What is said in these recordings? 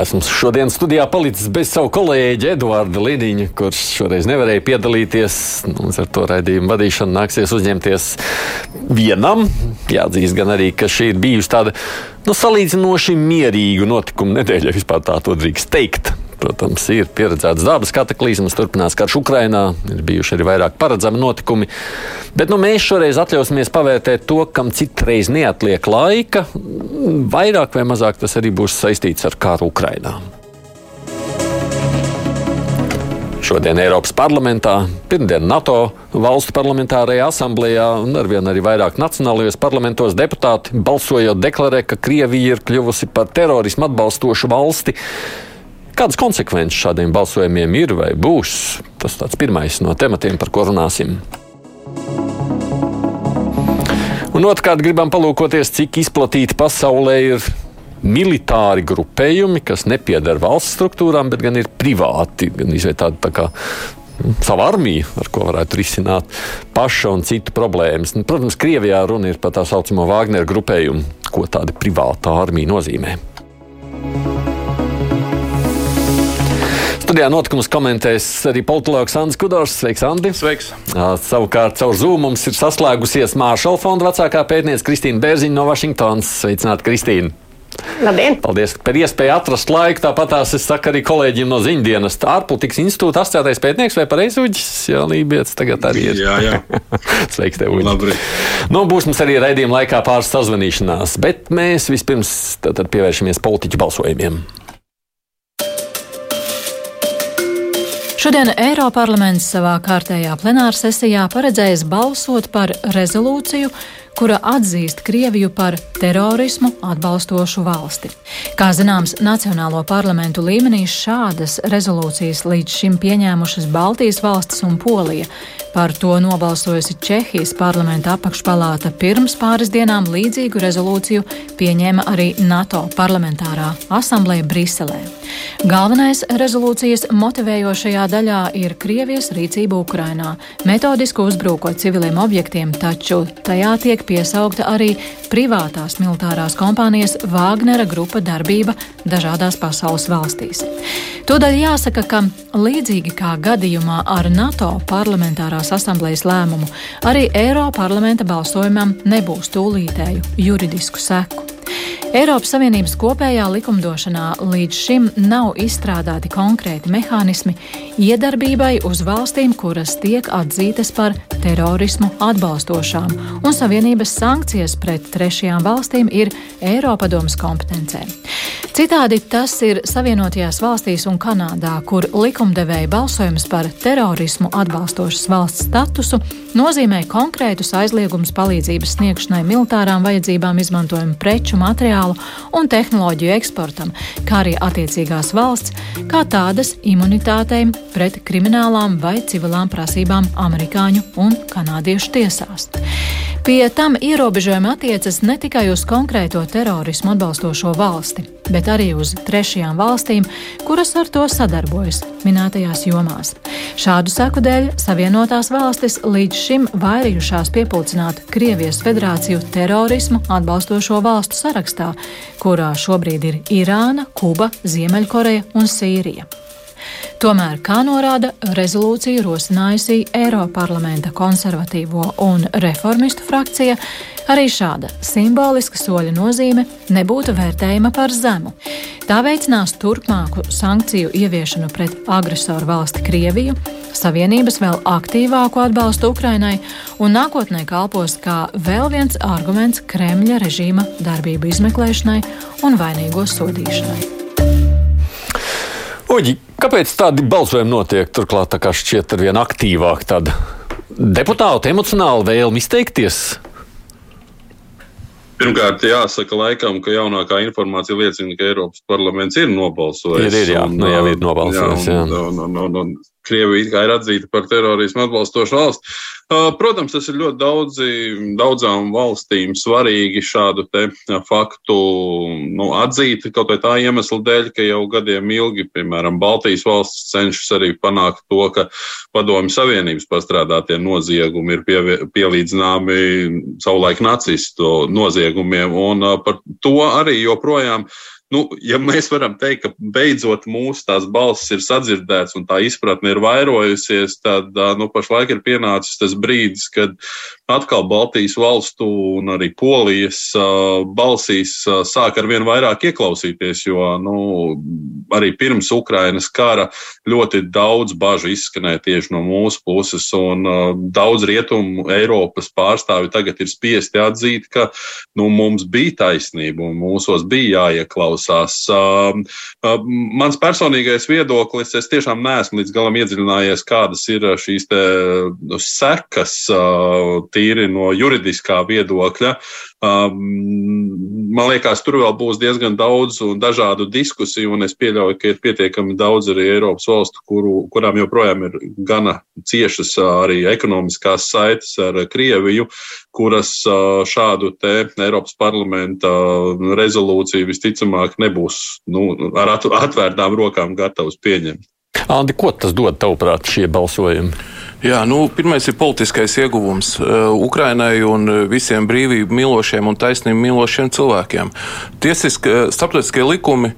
Esmu šodien studijā palicis bez savu kolēģi Eduardu Līdiņu, kurš šoreiz nevarēja piedalīties. Mums ar to raidījumu vadīšanu nāksies uzņemties vienam. Jāatzīst gan arī, ka šī ir bijusi tāda nu, salīdzinoši mierīga notikuma nedēļa, ja vispār tā to drīkst teikt. Protams, ir pieredzēts dabas kataklizmas, turpinās karš Ukrainā, ir bijuši arī vairāk paredzami notikumi. Bet nu, mēs šoreiz atļausimies pavērtēt to, kam citreiz neatliek laika. Vairāk vai mazāk tas arī būs saistīts ar kāru Ukrainā. Šodien Eiropas parlamentā, pirmdien NATO valstu parlamentārajā asamblējā un arvien arī vairāk nacionālajos parlamentos deputāti balsojot deklarē, ka Krievija ir kļuvusi par terorismu atbalstošu valsti. Kādas konsekvences šādiem balsojumiem ir vai būs? Tas ir pirmais no tematiem, par ko runāsim. Un otrkārt, gribam palūkoties, cik izplatīti pasaulē ir militāri grupējumi, kas nepiedara valsts struktūrām, bet gan ir privāti, gan izveidotāti tā kā nu, savu armiju, ar ko varētu risināt paša un citu problēmas. Nu, protams, Krievijā runa ir par tā saucamo Wagner grupējumu, ko tāda privāta armija nozīmē. Studijā notikumus komentēs arī politologs Andris Kudors. Sveiks, Andri! Sveiks! Savukārt caur Zoom mums ir saslēgusies Māršala fonda vecākā pētniece Kristīna Bērziņa no Vašingtonas. Sveicināti, Kristīna! Labdien! Paldies par iespēju atrast laiku. Tāpat tās es saku arī kolēģiem no ziņdienas. Ārpolitikas institūta asociētais pētnieks vai pareizūģis? Jā, Lībijams tagad arī ir. Jā, jā. Sveiks, tev, Uģi. Labrīt. Nu, būs mums arī raidījuma laikā pāris sazvanīšanās, bet mēs vispirms pievēršamies politiķu balsojumiem. Šodien Eiroparlaments savā kārtējā plenārsesijā paredzējis balsot par rezolūciju, kura atzīst Krieviju par terorismu atbalstošu valsti. Kā zināms, Nacionālo parlamentu līmenī šādas rezolūcijas līdz šim pieņēmušas Baltijas valstis un Polija. Par to nobalsojusi Čehijas parlamenta apakšpalāta pirms pāris dienām līdzīgu rezolūciju pieņēma arī NATO parlamentārā asambleja Briselē. Galvenais rezolūcijas motivējošajā daļā ir Krievijas rīcība Ukrainā, metodiski uzbrukot civiliem objektiem, taču tajā tiek piesaukta arī privātās militārās kompānijas Wagnera grupa darbība dažādās pasaules valstīs. Tādēļ jāsaka, ka līdzīgi kā gadījumā ar NATO parlamentārās asamblejas lēmumu, arī Eiroparlamenta balsojumam nebūs tūlītēju juridisku seku. Eiropas Savienības kopējā likumdošanā līdz šim nav izstrādāti konkrēti mehānismi iedarbībai uz valstīm, kuras tiek atzītas par terorismu atbalstošām, un Savienības sankcijas pret trešajām valstīm ir Eiropadomas kompetencē. Citādi tas ir Savienotajās valstīs un Kanādā, kur likumdevēja balsojums par terorismu atbalstošas valsts statusu nozīmē konkrētus aizliegumus palīdzības sniegšanai militārām vajadzībām izmantojumu preču, materiālu un tehnoloģiju eksportam, kā arī attiecīgās valsts, kā tādas imunitātei pret kriminālām vai civilām prasībām amerikāņu un kanādiešu tiesās. Pie tam ierobežojumi attiecas ne tikai uz konkrēto terorismu atbalstošo valsti, bet arī uz trešajām valstīm, kuras ar to sadarbojas minētajās jomās. Šādu seku dēļ Savienotās valstis līdz šim vairījušās piepildīt Krievijas federāciju terorismu atbalstošo valstu sarakstā, kurā šobrīd ir Irāna, Kuba, Ziemeļkoreja un Sīrija. Tomēr, kā norāda rezolūcija rosinājusi Eiroparlamenta konservatīvo un reformistu frakcija, arī šāda simboliska soļa nozīme nebūtu vērtējama par zemu. Tā veicinās turpmāku sankciju ieviešanu pret agresoru valsti Krieviju, Savienības vēl aktīvāku atbalstu Ukrainai un nākotnē kalpos kā vēl viens arguments Kremļa režīma darbību izmeklēšanai un vainīgo sodīšanai. Uģi, kāpēc tādi balsojumi notiek? Turklāt tā kā šķiet ar vien aktīvāk tāda deputāta emocionāla vēlme izteikties. Pirmkārt, jāsaka, laikam, ka jaunākā informācija liecina, ka Eiropas parlaments ir nobalsojis. Ir, ir jā, un, nu, jau ir nobalsojis. Jā, un, un, un, un, Krievija ir atzīta par terorismu atbalstošu valsti. Protams, tas ir ļoti daudzi, daudzām valstīm svarīgi šādu faktu nu, atzīt, kaut vai tā iemesla dēļ, ka jau gadiem ilgi, piemēram, Baltijas valsts cenšas arī panākt to, ka Padomju Savienības pastrādātie noziegumi ir pie, pielīdzināmi savulaik nacistu noziegumiem, un par to arī joprojām nu, ja mēs varam teikt, ka beidzot mūsu tās balsis ir sadzirdētas un tā izpratne ir vairojusies, tad nu, pašlaik ir pienācis tas brīdis, kad atkal Baltijas valstu un arī Polijas balsīs sāk ar vien vairāk ieklausīties, jo nu, arī pirms Ukrainas kara ļoti daudz bažu izskanēja tieši no mūsu puses, un daudz rietumu Eiropas pārstāvi tagad ir spiesti atzīt, ka nu, mums bija taisnība un mūsos bija jāieklausās neklausās. Um, um, mans personīgais viedoklis, es tiešām neesmu līdz galam iedziļinājies, kādas ir šīs nu, sekas uh, tīri no juridiskā viedokļa. Um, man liekas, tur vēl būs diezgan daudz un dažādu diskusiju, un es pieļauju, ka ir pietiekami daudz arī Eiropas valstu, kuru, kurām joprojām ir gana ciešas arī ekonomiskās saites ar Krieviju, kuras šādu te Eiropas parlamenta rezolūciju visticamāk nebūs nu, ar atvērtām rokām gatavs pieņemt. Andi, ko tas dod tavuprāt šie balsojumi? Jā, nu, pirmais ir politiskais ieguvums uh, Ukrainai un uh, visiem brīvību mīlošiem un taisnību mīlošiem cilvēkiem. Tiesiski, starptautiskie likumi,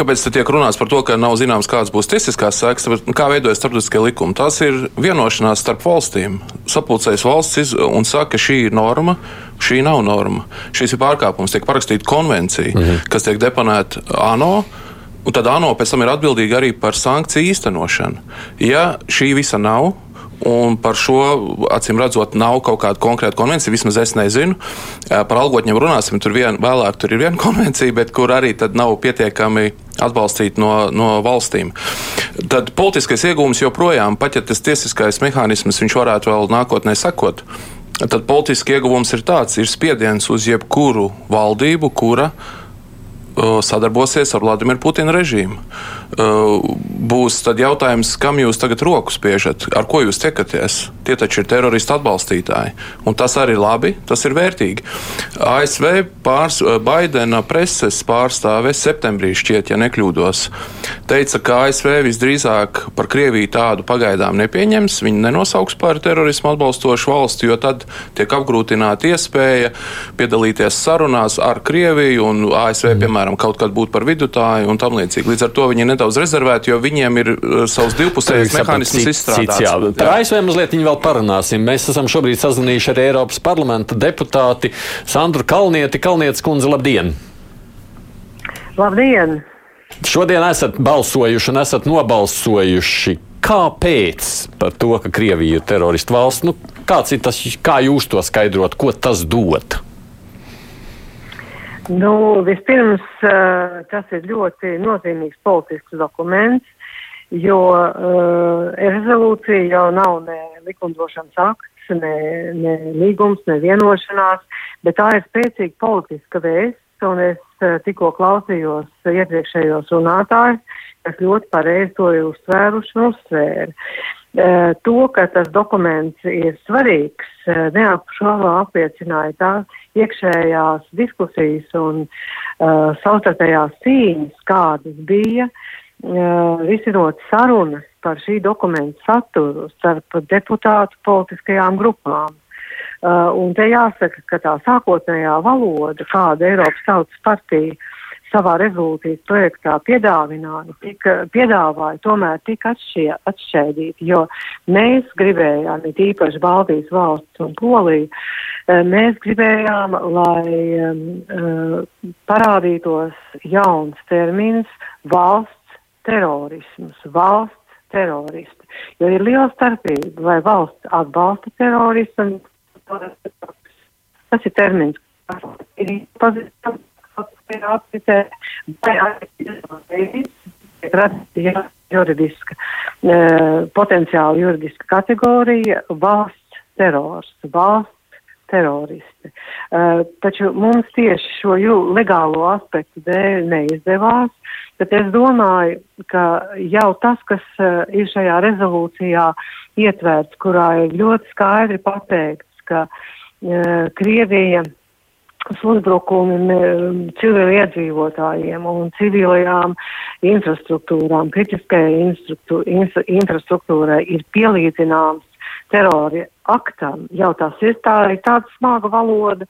kāpēc tiek runāts par to, ka nav zināms, kādas būs tiesiskās sekas, kā veidojas starptautiskie likumi? Tās ir vienošanās starp valstīm. Sapulcējas valsts un saka, ka šī ir norma, šī nav norma. Šis ir pārkāpums, tiek parakstīta konvencija, mhm. kas tiek deponēta ANO. Un tad ANO pēc tam ir atbildīga arī par sankciju īstenošanu. Ja šī visa nav, Un par šo, acīm redzot, nav kaut kāda konkrēta konvencija. Vismaz es nezinu. Par algotņiem runāsim. Tur vien, vēlāk tur ir viena konvencija, bet kur arī nav pietiekami atbalstīta no, no valstīm. Tad politiskais iegūms joprojām, pat ja tas tiesiskais mehānisms varētu vēl nākotnē sekot, tad politiski ieguvums ir tāds, ir spiediens uz jebkuru valdību, kura sadarbosies ar Vladimiru Putinu režīmu. Būs tad jautājums, kam jūs tagad roku spiežat, ar ko jūs tiekaties? Tie taču ir teroristu atbalstītāji. Un tas arī ir labi, tas ir vērtīgi. ASV pārs, Baidena preses pārstāve septembrī šķiet, ja nekļūdos, teica, ka ASV visdrīzāk par Krieviju tādu pagaidām nepieņems. Viņi nenosauks par terorismu atbalstošu valsti, jo tad tiek apgrūtināta iespēja piedalīties sarunās ar Krieviju un ASV, mm. piemēram, kaut kad būt par vidutāju un tam līdzīgi. Līdz ar to viņi ir nedaudz rezervēti, jo viņiem ir uh, savs divpusējs mehānisms izstrādāts. Jā, par ASV mazliet vēl parunāsim. Mēs esam šobrīd sazvanījuši ar Eiropas parlamenta deputāti Sandru Kalnieti. Kalnietis kundze, labdien! Labdien! Šodien esat balsojuši un esat nobalsojuši. Kāpēc par to, ka Krievija ir teroristu valsts? Nu, kāds ir tas, kā jūs to skaidrot, ko tas dod? Nu, vispirms, eh, tas ir ļoti nozīmīgs politisks dokuments, jo uh, rezolūcija jau nav ne likumdošanas akts, ne, ne līgums, ne vienošanās, bet tā ir spēcīga politiska vēsts, un es uh, tikko klausījos iepriekšējos runātājus, kas ļoti pareizi to ir uzsvēruši un uzsvēra. Uh, to, ka tas dokuments ir svarīgs, uh, neapšaubā apliecināja tās iekšējās diskusijas un uh, savstarpējās cīņas, kādas bija uh, risinot sarunas par šī dokumenta saturu starp deputātu politiskajām grupām. Uh, un te jāsaka, ka tā sākotnējā valoda, kāda Eiropas Tautas partija savā rezolūcijas projektā piedāvināja, tika, piedāvāja tomēr tika atšķie, atšķēdīti, jo mēs gribējām, it īpaši Baltijas valsts un Polija, mēs gribējām, lai um, parādītos jauns termins valsts terorisms, valsts teroristi. Jo ir liela starpība, vai valsts atbalsta terorismu, tas ir termins, kas ir pazīstams, ir apritē, vai arī juridiska, potenciāli juridiska kategorija valsts terors, valsts teroristi. Uh, taču mums tieši šo legālo aspektu dēļ neizdevās, bet es domāju, ka jau tas, kas uh, ir šajā rezolūcijā ietverts, kurā ir ļoti skaidri pateikts, ka uh, Krievija uzbrukumi civiliedzīvotājiem un civilajām infrastruktūrām, kritiskajai infrastruktūrai ir pielīdzināms terori aktam. Jau tas ir tā, ir tāda smaga valoda.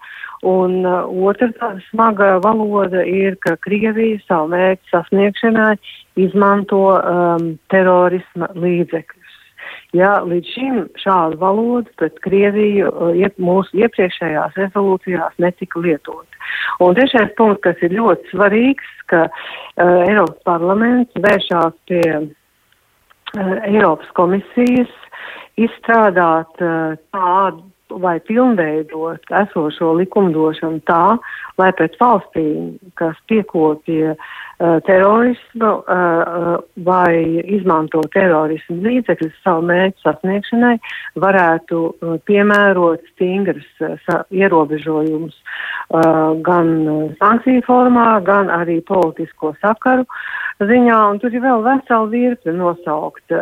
Un uh, otra tāda smaga valoda ir, ka Krievija savu mērķu sasniegšanai izmanto um, terorisma līdzekļus. Ja līdz šim šādu valodu pret Krieviju uh, iep, mūsu iepriekšējās rezolūcijās netika lietot. Un trešais punkts, kas ir ļoti svarīgs, ka uh, Eiropas parlaments vēršās pie uh, Eiropas komisijas izstrādāt uh, tādu vai pilnveidot esošo likumdošanu tā, lai pret valstīm, kas piekopja uh, terorismu uh, vai izmanto terorismu līdzekļus savu mērķu sasniegšanai, varētu uh, piemērot stingras ierobežojumus gan sankciju formā, gan arī politisko sakaru ziņā, un tur ir vēl vesela virkne nosaukt.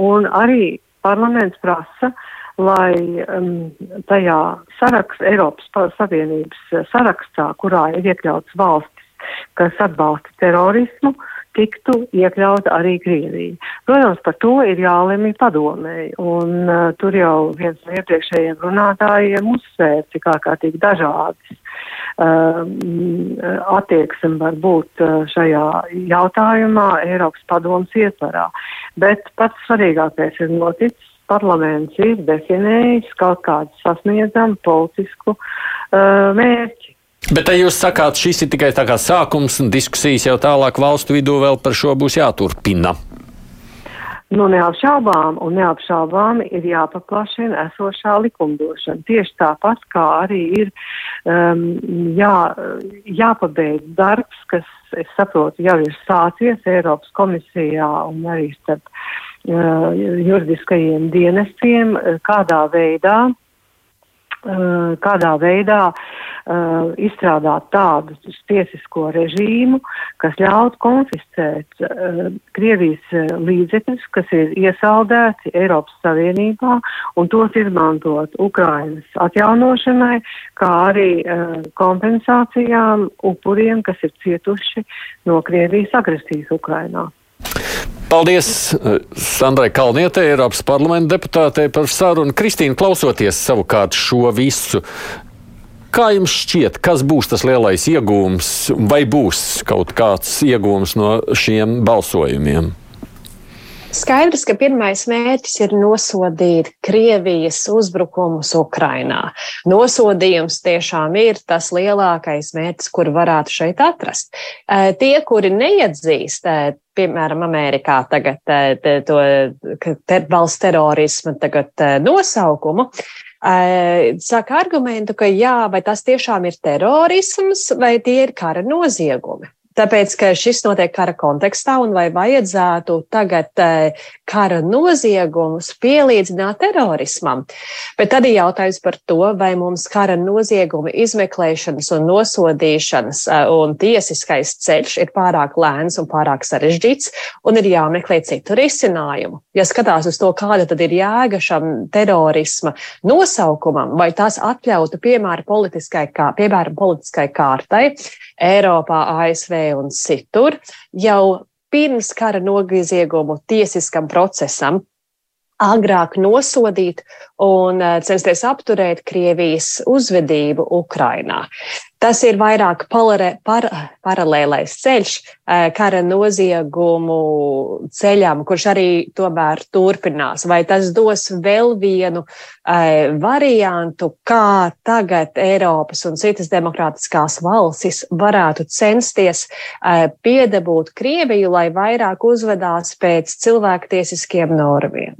Un arī parlaments prasa, lai um, tajā sarakst, Eiropas Savienības sarakstā, kurā ir iekļauts valstis, kas atbalsta terorismu, tiktu iekļauta arī Krievija. Protams, par to ir jālemj padomēji, un uh, tur jau viens no iepriekšējiem runātājiem uzsvēra, cik ārkārtīgi dažādas uh, attieksme var būt šajā jautājumā Eiropas padomas ietvarā. Bet pats svarīgākais ir noticis. Parlaments ir definējis kaut kādu sasniedzamu politisku uh, mērķi. Bet te jūs sakāt, šis ir tikai sākums, un diskusijas jau tālāk valstu vidū vēl par šo būs jāturpina. Nu, neapšaubām un neapšaubām ir jāpaplašina esošā likumdošana. Tieši tāpat kā arī ir um, jā, jāpabeidz darbs, kas, es saprotu, jau ir sācies Eiropas komisijā un arī starp uh, juridiskajiem dienestiem, kādā veidā Eh, kādā veidā uh, izstrādāt tādu tiesisko režīmu, kas ļautu konfiscēt uh, Krievijas līdzekļus, kas ir iesaldēti Eiropas Savienībā, un tos izmantot Ukrainas atjaunošanai, kā arī uh, kompensācijām upuriem, kas ir cietuši no Krievijas agresijas Ukrainā. Paldies eh, Sandrai Kalnietei, Eiropas parlamenta deputātei par sarunu. Kristīna, klausoties savukārt šo visu, kā jums šķiet, kas būs tas lielais iegūms, vai būs kaut kāds iegūms no šiem balsojumiem? Skaidrs, ka pirmais mērķis ir nosodīt Krievijas uzbrukumus Ukrainā. Nosodījums tiešām ir tas lielākais mērķis, kur varētu šeit atrast. Tie, kuri neatzīst, piemēram, Amerikā tagad to ter, valsts terorismu tagad, nosaukumu, saka argumentu, ka jā, vai tas tiešām ir terorisms vai tie ir kara noziegumi. Tāpēc, ka šis notiek kara kontekstā, un vai vajadzētu tagad eh, kara noziegumus pielīdzināt terorismam. Bet tad ir jautājums par to, vai mums kara nozieguma izmeklēšanas un nosodīšanas eh, un tiesiskais ceļš ir pārāk lēns un pārāk sarežģīts, un ir jāmeklē citu risinājumu. Ja skatās uz to, kāda tad ir jēga šam terorisma nosaukumam, vai tas atļautu piemēram politiskai, kā, piemēram, politiskai kārtai Eiropā, ASV un citur jau pirms kara nogriziegumu tiesiskam procesam agrāk nosodīt un eh, censties apturēt Krievijas uzvedību Ukrainā. Tas ir vairāk palare, par, paralēlais ceļš eh, kara noziegumu ceļam, kurš arī tomēr turpinās. Vai tas dos vēl vienu eh, variantu, kā tagad Eiropas un citas demokrātiskās valstis varētu censties piedabūt Krieviju, lai vairāk uzvedās pēc cilvēktiesiskiem normiem?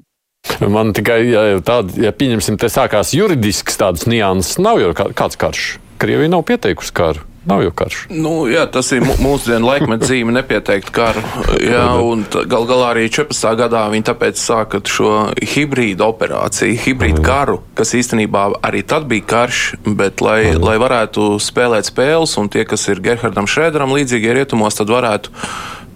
Man tikai ja, tāda, ja pieņemsim, te sākās juridisks tādas nianses, nav jau kāds karš. Krievija nav pieteikusi karu. Nav jau karš. Nu, jā, tas ir mūsdienu laikmeta zīme nepieteikt karu. Jā, un gal galā arī 14. gadā viņi tāpēc sāka šo hibrīdu operāciju, hibrīdu karu, kas īstenībā arī tad bija karš, bet lai, lai varētu spēlēt spēles un tie, kas ir Gerhardam Šrēderam līdzīgie rietumos, tad varētu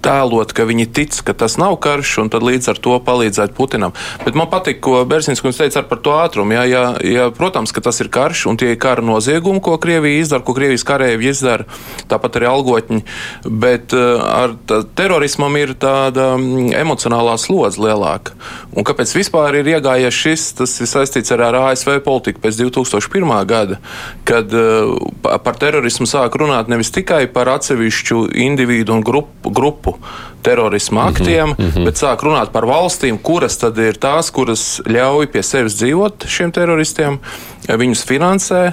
tēlot, ka viņi tic, ka tas nav karš, un tad līdz ar to palīdzēt Putinam. Bet man patīk, ko Bersins kungs teica par to ātrumu. Jā, jā, jā, protams, ka tas ir karš, un tie ir kara noziegumi, ko Krievija izdara, ko Krievijas karēji izdara, tāpat arī algotņi. Bet uh, ar terorismam ir tāda mm, emocionālā slodze lielāka. Un kāpēc vispār ir iegājies šis, tas ir saistīts ar, ar ASV politiku pēc 2001. gada, kad uh, par terorismu sāk runāt nevis tikai par atsevišķu individu un grupu, grupu terorisma mhm, aktiem, mm -hmm. bet sāk runāt par valstīm, kuras tad ir tās, kuras ļauj pie sevis dzīvot šiem teroristiem, viņus finansē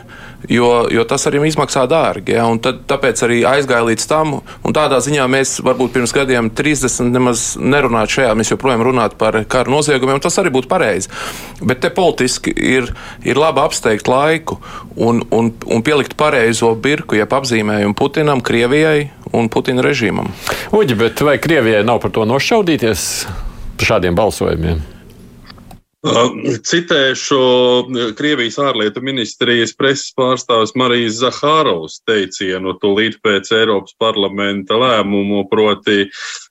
jo, jo tas arī izmaksā dārgi. Ja? Tad, tāpēc arī aizgāja līdz tam, un tādā ziņā mēs varbūt pirms gadiem 30 nemaz nerunātu šajā, mēs joprojām runātu par kara noziegumiem, tas arī būtu pareizi. Bet te politiski ir, ir labi apsteigt laiku un, un, un pielikt pareizo birku, jeb apzīmējumu Putinam, Krievijai un Putina režīmam. Uģi, bet vai Krievijai nav par to nošaudīties šādiem balsojumiem? Citēšu Krievijas ārlietu ministrijas preses pārstāvis Marijas Zahārovas teicienu tūlīt pēc Eiropas parlamenta lēmumu, proti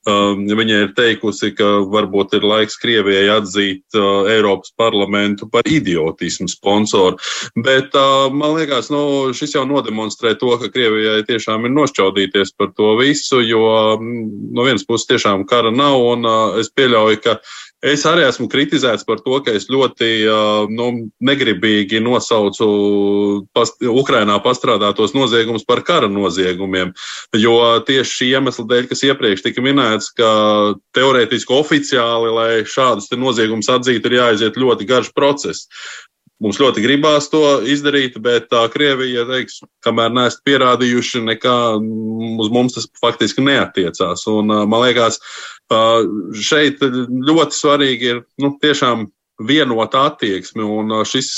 um, viņa ir teikusi, ka varbūt ir laiks Krievijai atzīt uh, Eiropas parlamentu par idiotismu sponsoru. Bet uh, man liekas, nu, šis jau nodemonstrē to, ka Krievijai tiešām ir nošķaudīties par to visu, jo no vienas puses tiešām kara nav, un uh, es pieļauju, ka Es arī esmu kritizēts par to, ka es ļoti nu, negribīgi nosaucu past, Ukrainā pastrādātos noziegumus par kara noziegumiem. Jo tieši šī iemesla dēļ, kas iepriekš tika minēts, ka teorētiski oficiāli, lai šādus noziegumus atzītu, ir jāaiziet ļoti garš process. Mums ļoti gribās to izdarīt, bet tā Krievija teiks, kamēr neesat pierādījuši, nekā uz mums tas faktiski neatiecās. Un, man liekas, šeit ļoti svarīgi ir nu, tiešām vienota attieksme, un šis,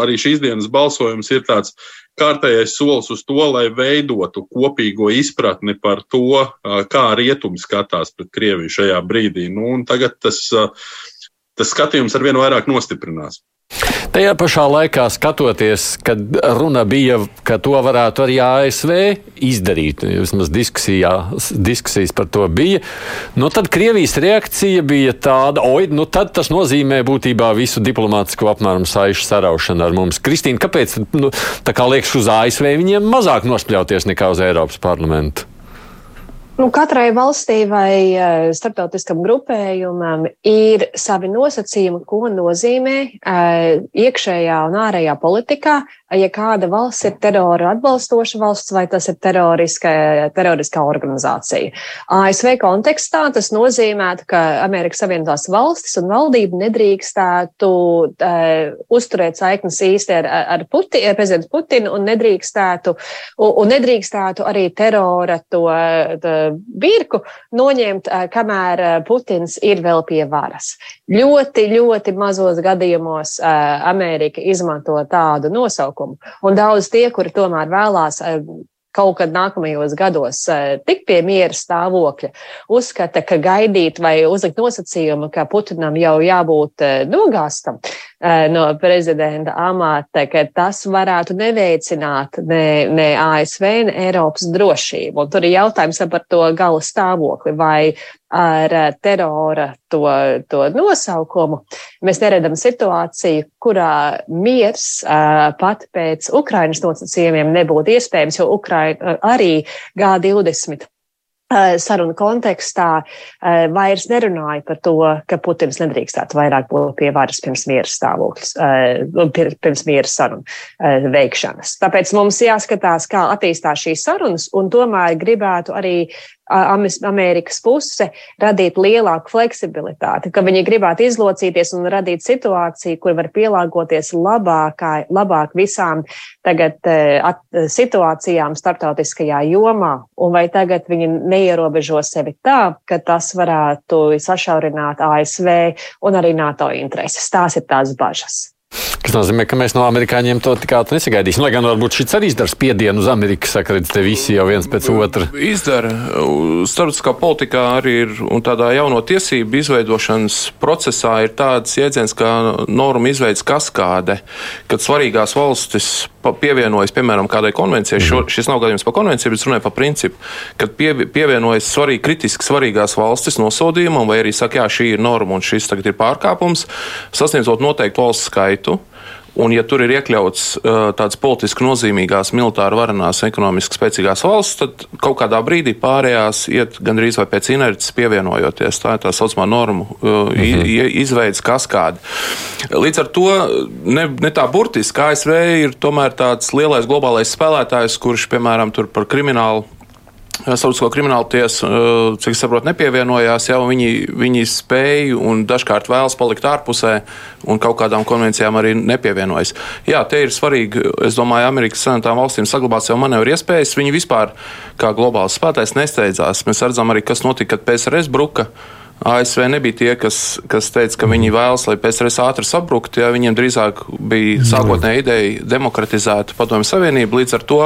arī šīs dienas balsojums ir tāds kārtējais solis uz to, lai veidotu kopīgo izpratni par to, kā rietumi skatās pret Krieviju šajā brīdī. Nu, tagad tas, tas skatījums ar vienu vairāk nostiprinās. Tajā pašā laikā skatoties, kad runa bija, ka to varētu arī ASV izdarīt, vismaz diskusijas par to bija, nu tad Krievijas reakcija bija tāda, oi, nu tad tas nozīmē būtībā visu diplomātisko apmēram saišu saraušanu ar mums. Kristīna, kāpēc nu, tā kā liekas uz ASV viņiem mazāk nospļauties nekā uz Eiropas parlamentu? Nu, katrai valstī vai uh, starptautiskam grupējumam ir savi nosacījumi, ko nozīmē uh, iekšējā un ārējā politikā, ja kāda valsts ir terora atbalstoša valsts vai tas ir teroriskā organizācija. ASV kontekstā tas nozīmē, ka Amerikas Savienotās valstis un valdība nedrīkstētu uh, uzturēt saiknes īsti ar, ar Puti, prezidentu Putinu un nedrīkstētu, un, un nedrīkstētu arī terora to. to birku noņemt, eh, kamēr eh, Putins ir vēl pie varas. Ļoti, ļoti mazos gadījumos eh, Amerika izmanto tādu nosaukumu, un daudz tie, kuri tomēr vēlās kaut kad nākamajos gados tik pie miera stāvokļa, uzskata, ka gaidīt vai uzlikt nosacījumu, ka Putinam jau jābūt nogāstam, Eh, no prezidenta amata, ka tas varētu neveicināt ne, ne ASV, ne Eiropas drošību. Un tur ir jautājums par to gala stāvokli, vai ar eh, terora to, to nosaukumu mēs neredzam situāciju, kurā miers eh, pat pēc Ukrainas nosacījumiem nebūtu iespējams, jo Ukraina arī G20 Eh, sarunu kontekstā vairs nerunāja par to, ka Putins nedrīkstētu vairāk būt pie varas pirms miera stāvoklis, pirms miera sarunu veikšanas. Tāpēc mums jāskatās, kā attīstās šīs sarunas, un tomēr gribētu arī Amerikas puse radīt lielāku fleksibilitāti, ka viņi gribētu izlocīties un radīt situāciju, kur var pielāgoties labākai, labāk visām tagad at, situācijām starptautiskajā jomā, un vai tagad viņi neierobežo sevi tā, ka tas varētu sašaurināt ASV un arī NATO intereses. Tās ir tās bažas. Tas nozīmē, ka mēs no amerikāņiem to tik ātri nesagaidīsim. Lai gan varbūt šis arī izdara spiedienu uz Ameriku, redz, te visi jau viens pēc otra. Izdara. Starptautiskā politikā arī ir un tādā jauno tiesību izveidošanas procesā ir tāds jēdziens kā norma izveids kaskāde, kad svarīgās valstis pievienojas, piemēram, kādai konvencijai. Šo, mhm. šis nav gadījums par konvenciju, bet runāja par principu, kad pie, pievienojas svarīgi, kritiski svarīgās valstis nosodījumam, vai arī saka, jā, šī ir norma un šis tagad ir pārkāpums, sasniedzot noteiktu valsts skaitu. Un, ja tur ir iekļauts tāds politiski nozīmīgās, militāri varenās, ekonomiski spēcīgās valsts, tad kaut kādā brīdī pārējās iet gandrīz vai pēc inerces pievienojoties. Tā ir tā saucamā normu -hmm. izveids kaskāde. Līdz ar to ne, ne tā burtiski ASV ir tomēr tāds lielais globālais spēlētājs, kurš, piemēram, par kriminālu Starptautisko kriminālu tiesu, eh, cik es saprotu, nepievienojās, jau viņi, viņi spēja un dažkārt vēlas palikt ārpusē un kaut kādām konvencijām arī nepievienojas. Jā, te ir svarīgi, es domāju, Amerikas Savienotām valstīm saglabāt sev manevru iespējas. Viņi vispār kā globāls spēlētājs nesteidzās. Mēs redzam arī, kas notika, kad PSRS bruka. ASV nebija tie, kas, kas teica, ka viņi vēlas, lai PSRS ātri sabruktu. Ja, viņiem drīzāk bija sākotnēja ideja demokratizēt Padomju Savienību. Līdz ar to,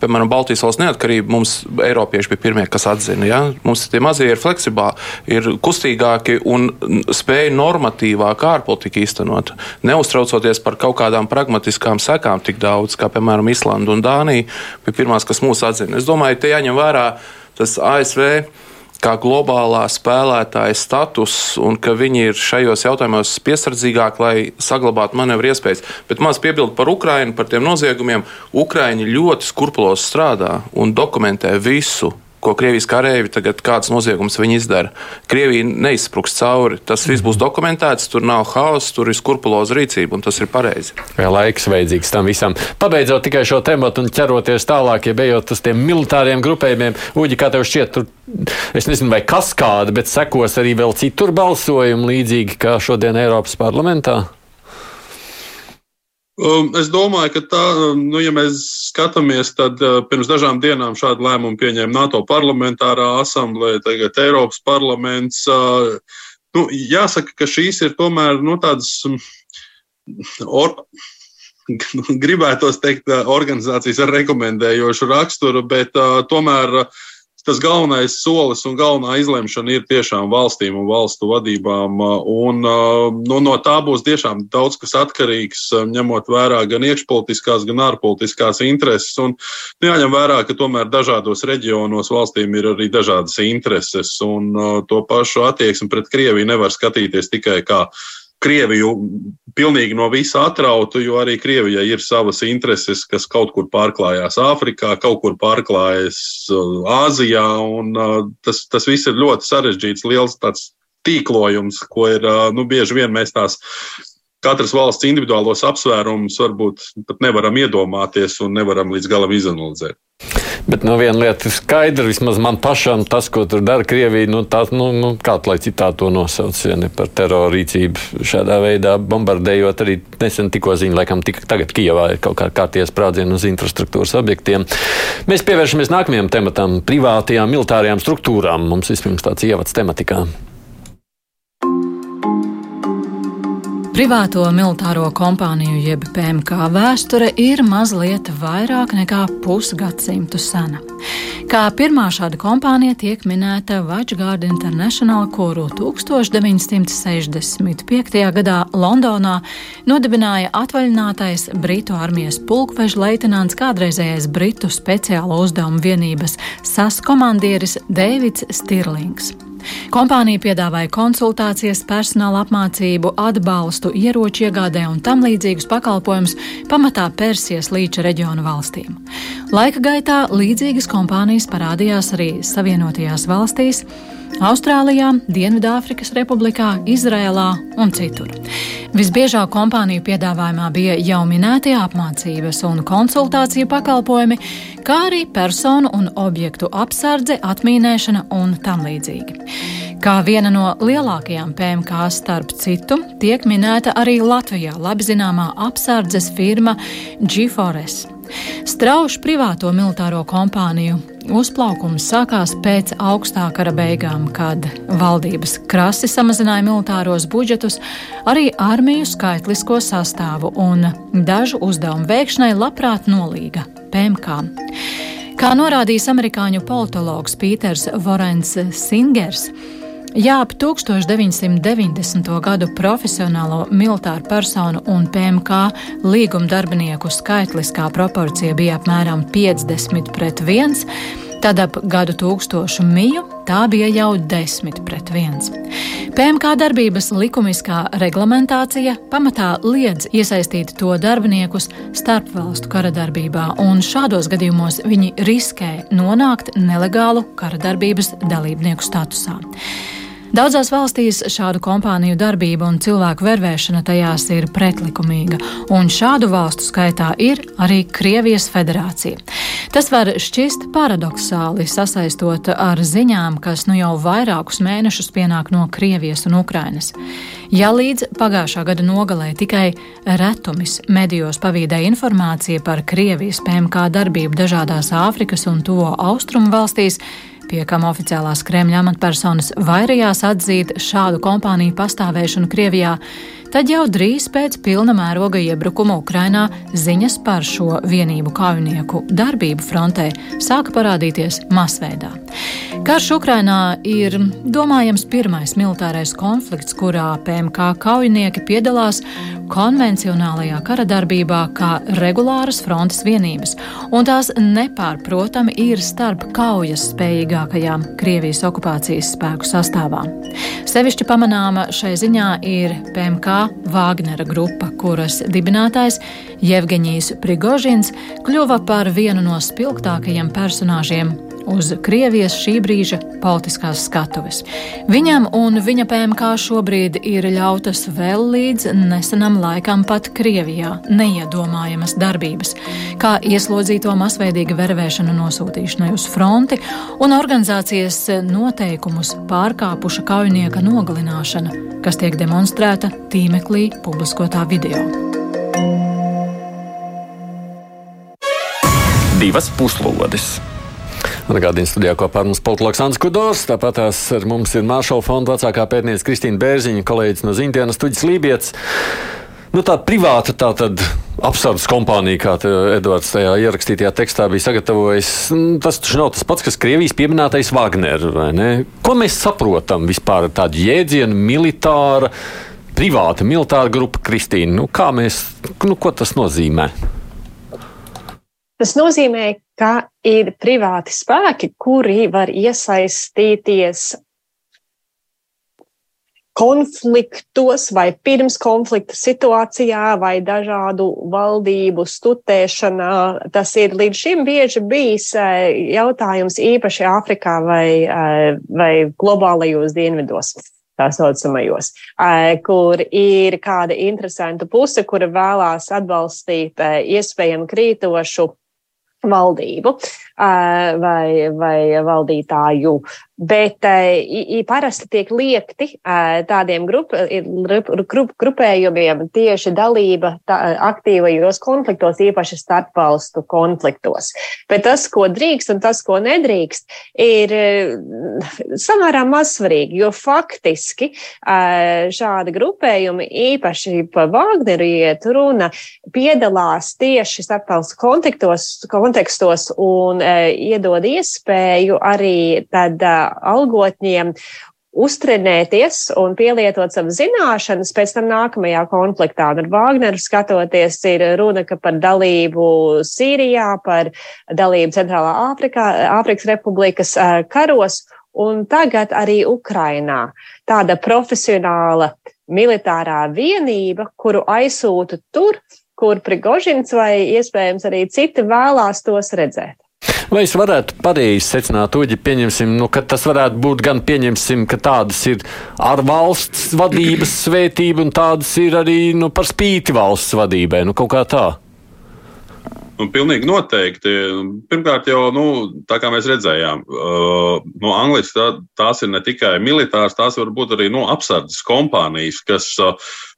piemēram, Baltijas valsts neatkarība mums Eiropieši bija pirmie, kas atzina. Ja. Mums tie mazie ir fleksibāli, ir kustīgāki un spēja normatīvāk ārpolitiku īstenot. Neuztraucoties par kaut kādām pragmatiskām sekām tik daudz, kā piemēram Islanda un Dānija bija pirmās, kas mūs atzina. Es domāju, te jāņem vērā tas ASV kā globālā spēlētāja status un ka viņi ir šajos jautājumos piesardzīgāki, lai saglabātu manevru iespējas. Bet maz piebildu par Ukrajinu, par tiem noziegumiem. Ukraiņi ļoti skrupulozi strādā un dokumentē visu ko Krievijas kareivi tagad kāds noziegums viņi izdara. Krievija neizspruks cauri. Tas viss būs dokumentēts, tur nav haosa, tur ir skrupuloza rīcība, un tas ir pareizi. Jā, laiks vajadzīgs tam visam. Pabeidzot tikai šo tematu un ķeroties tālāk, ja bejot uz tiem militāriem grupējumiem, Uģi, kā tev šķiet, tur, es nezinu, vai kas kāda, bet sekos arī vēl citur balsojumi līdzīgi kā šodien Eiropas parlamentā? Um, es domāju, ka tā, um, nu, ja mēs skatāmies, tad uh, pirms dažām dienām šādu lēmumu pieņēma NATO parlamentārā asamblēja, tagad Eiropas parlaments. Uh, nu, jāsaka, ka šīs ir tomēr nu, tādas. Um, or, gribētos teikt, uh, organizācijas ar rekomendējošu raksturu, bet uh, tomēr uh, tas galvenais solis un galvenā izlemšana ir tiešām valstīm un valstu vadībām. Un, nu, no tā būs tiešām daudz kas atkarīgs, ņemot vērā gan iekšpolitiskās, gan ārpolitiskās intereses. Un nu, jāņem vērā, ka tomēr dažādos reģionos valstīm ir arī dažādas intereses, un to pašu attieksmi pret Krieviju nevar skatīties tikai kā Krieviju pilnīgi no visa atrautu, jo arī Krievijai ir savas intereses, kas kaut kur pārklājās Āfrikā, kaut kur pārklājas uh, Āzijā, un uh, tas, tas viss ir ļoti sarežģīts, liels tāds tīklojums, ko ir, uh, nu, bieži vien mēs tās katras valsts individuālos apsvērumus varbūt pat nevaram iedomāties un nevaram līdz galam izanalizēt. Bet nu, viena lieta ir skaidra, vismaz man pašam, tas, ko tur dara Krievija, nu, tā, nu, nu, kā lai citā to nosauc, ja ne par terora rīcību šādā veidā bombardējot. Arī nesen tikko ziņa, laikam, tika, tagad Kijavā ir kaut kā kārties sprādzieni uz infrastruktūras objektiem. Mēs pievēršamies nākamajam tematam - privātajām militārajām struktūrām. Mums vispirms tāds ievads tematikā. Privāto militāro kompāniju jeb PMK vēsture ir mazliet vairāk nekā pusgadsimtu sena. Kā pirmā šāda kompānija tiek minēta Watchguard International, kuru 1965. gadā Londonā nodibināja atvaļinātais Britu armijas pulkveža leitenants, kādreizējais Britu speciālo uzdevumu vienības SAS komandieris Deivids Stirlings. Kompānija piedāvāja konsultācijas, personāla apmācību, atbalstu, ieroču iegādē un tam līdzīgus pakalpojumus pamatā Persijas līča reģionu valstīm. Laika gaitā līdzīgas kompānijas parādījās arī Savienotajās valstīs. Austrālijā, Dienvidāfrikas Republikā, Izrēlā un citur. Visbiežāk kompāniju piedāvājumā bija jau minētie apmācības un konsultāciju pakalpojumi, kā arī personu un objektu apsardze, atmīnēšana un tam līdzīgi. Kā viena no lielākajām PMK starp citu, tiek minēta arī Latvijā labi zināmā apsardzes firma G4S. Straušu privāto militāro kompāniju uzplaukums sākās pēc augstā kara beigām, kad valdības krasi samazināja militāros budžetus, arī armiju skaitlisko sastāvu un dažu uzdevumu veikšanai labprāt nolīga PMK. Kā norādījis amerikāņu politologs Pīters Vorens Singers, Ja ap 1990. gadu profesionālo militāru personu un PMK līguma darbinieku skaitliskā proporcija bija apmēram 50 pret 1, tad ap gadu tūkstošu miju tā bija jau 10 pret 1. PMK darbības likumiskā reglamentācija pamatā liedz iesaistīt to darbiniekus starpvalstu kara darbībā, un šādos gadījumos viņi riskē nonākt nelegālu kara darbības dalībnieku statusā. Daudzās valstīs šādu kompāniju darbība un cilvēku vervēšana tajās ir pretlikumīga, un šādu valstu skaitā ir arī Krievijas federācija. Tas var šķist paradoxāli sasaistot ar ziņām, kas nu jau vairākus mēnešus pienāk no Krievijas un Ukrainas. Ja līdz pagājušā gada nogalē tikai retumis medijos pavīdēja informācija par Krievijas PMK darbību dažādās Āfrikas un Tuvo Austrumu valstīs, pie kam oficiālās Kremļa amatpersonas vairījās atzīt šādu kompāniju pastāvēšanu Krievijā, tad jau drīz pēc pilna mēroga iebrukuma Ukrainā ziņas par šo vienību kaujinieku darbību frontē sāka parādīties masveidā. Karš Ukrainā ir domājams pirmais militārais konflikts, kurā PMK kaujinieki piedalās konvencionālajā kara darbībā kā regulāras frontes vienības, un tās nepārprotami ir starp kaujas spējīgākajām Krievijas okupācijas spēku sastāvā. Sevišķi pamanāma šai ziņā ir PMK Vāgnera grupa, kuras dibinātājs Jevgeņijs Prigožins kļuva par vienu no spilgtākajiem personāžiem uz Krievijas šī brīža politiskās skatuves. Viņam un viņa PMK šobrīd ir ļautas vēl līdz nesenam laikam pat Krievijā neiedomājamas darbības, kā ieslodzīto masveidīga vervēšana nosūtīšanai uz fronti un organizācijas noteikumus pārkāpuša kaujinieka nogalināšana, kas tiek demonstrēta tīmeklī publiskotā video. Divas puslodes! Atgādījums studijā kopā ar mums politologs Ants Kudors, tāpat ar mums ir Māršala fonda vecākā pētniece Kristīna Bērziņa, kolēģis no Zintiena studijas Lībijams. Nu, tā privāta tā tad apsardzes kompānija, kā Edvards tajā ierakstītajā tekstā bija sagatavojis, nu, tas taču nav tas pats, kas Krievijas pieminētais Wagner. Ko mēs saprotam vispār ar tādu jēdzienu militāra, privāta militāra grupa Kristīna? Nu, kā mēs, nu, ko tas nozīmē? Tas nozīmē, ka ir privāti spēki, kuri var iesaistīties konfliktos vai pirms konflikta situācijā vai dažādu valdību stutēšanā. Tas ir līdz šim bieži bijis eh, jautājums īpaši Āfrikā vai, eh, vai globālajos dienvidos tā saucamajos, eh, kur ir kāda interesanta puse, kura vēlās atbalstīt iespējami krītošu valdību vai, vai valdītāju Bet i, parasti tiek liekti tādiem grup, grup, grupējumiem tieši dalība tā, aktīvajos konfliktos, īpaši starpvalstu konfliktos. Bet tas, ko drīkst un tas, ko nedrīkst, ir samērā mazsvarīgi, jo faktiski šādi grupējumi, īpaši par Wagneru iet runa, piedalās tieši starpvalstu kontekstos un iedod iespēju arī tad algotņiem uztrenēties un pielietot savas zināšanas pēc tam nākamajā konfliktā. Un ar Vāgneru skatoties, ir runa par dalību Sīrijā, par dalību Centrālā Āfrikā, Āfrikas Republikas karos un tagad arī Ukrainā. Tāda profesionāla militārā vienība, kuru aizsūta tur, kur Prigožins vai iespējams arī citi vēlās tos redzēt. Vai es varētu pareizi secināt, Uģi, pieņemsim, nu, ka tas varētu būt gan pieņemsim, ka tādas ir ar valsts vadības svētību, un tādas ir arī nu, par spīti valsts vadībai, nu, kaut kā tā. Nu, pilnīgi noteikti. Pirmkārt, jau nu, tā kā mēs redzējām, uh, no Anglijas tā, tās ir ne tikai militāras, tās var būt arī no apsardzes kompānijas, kas uh,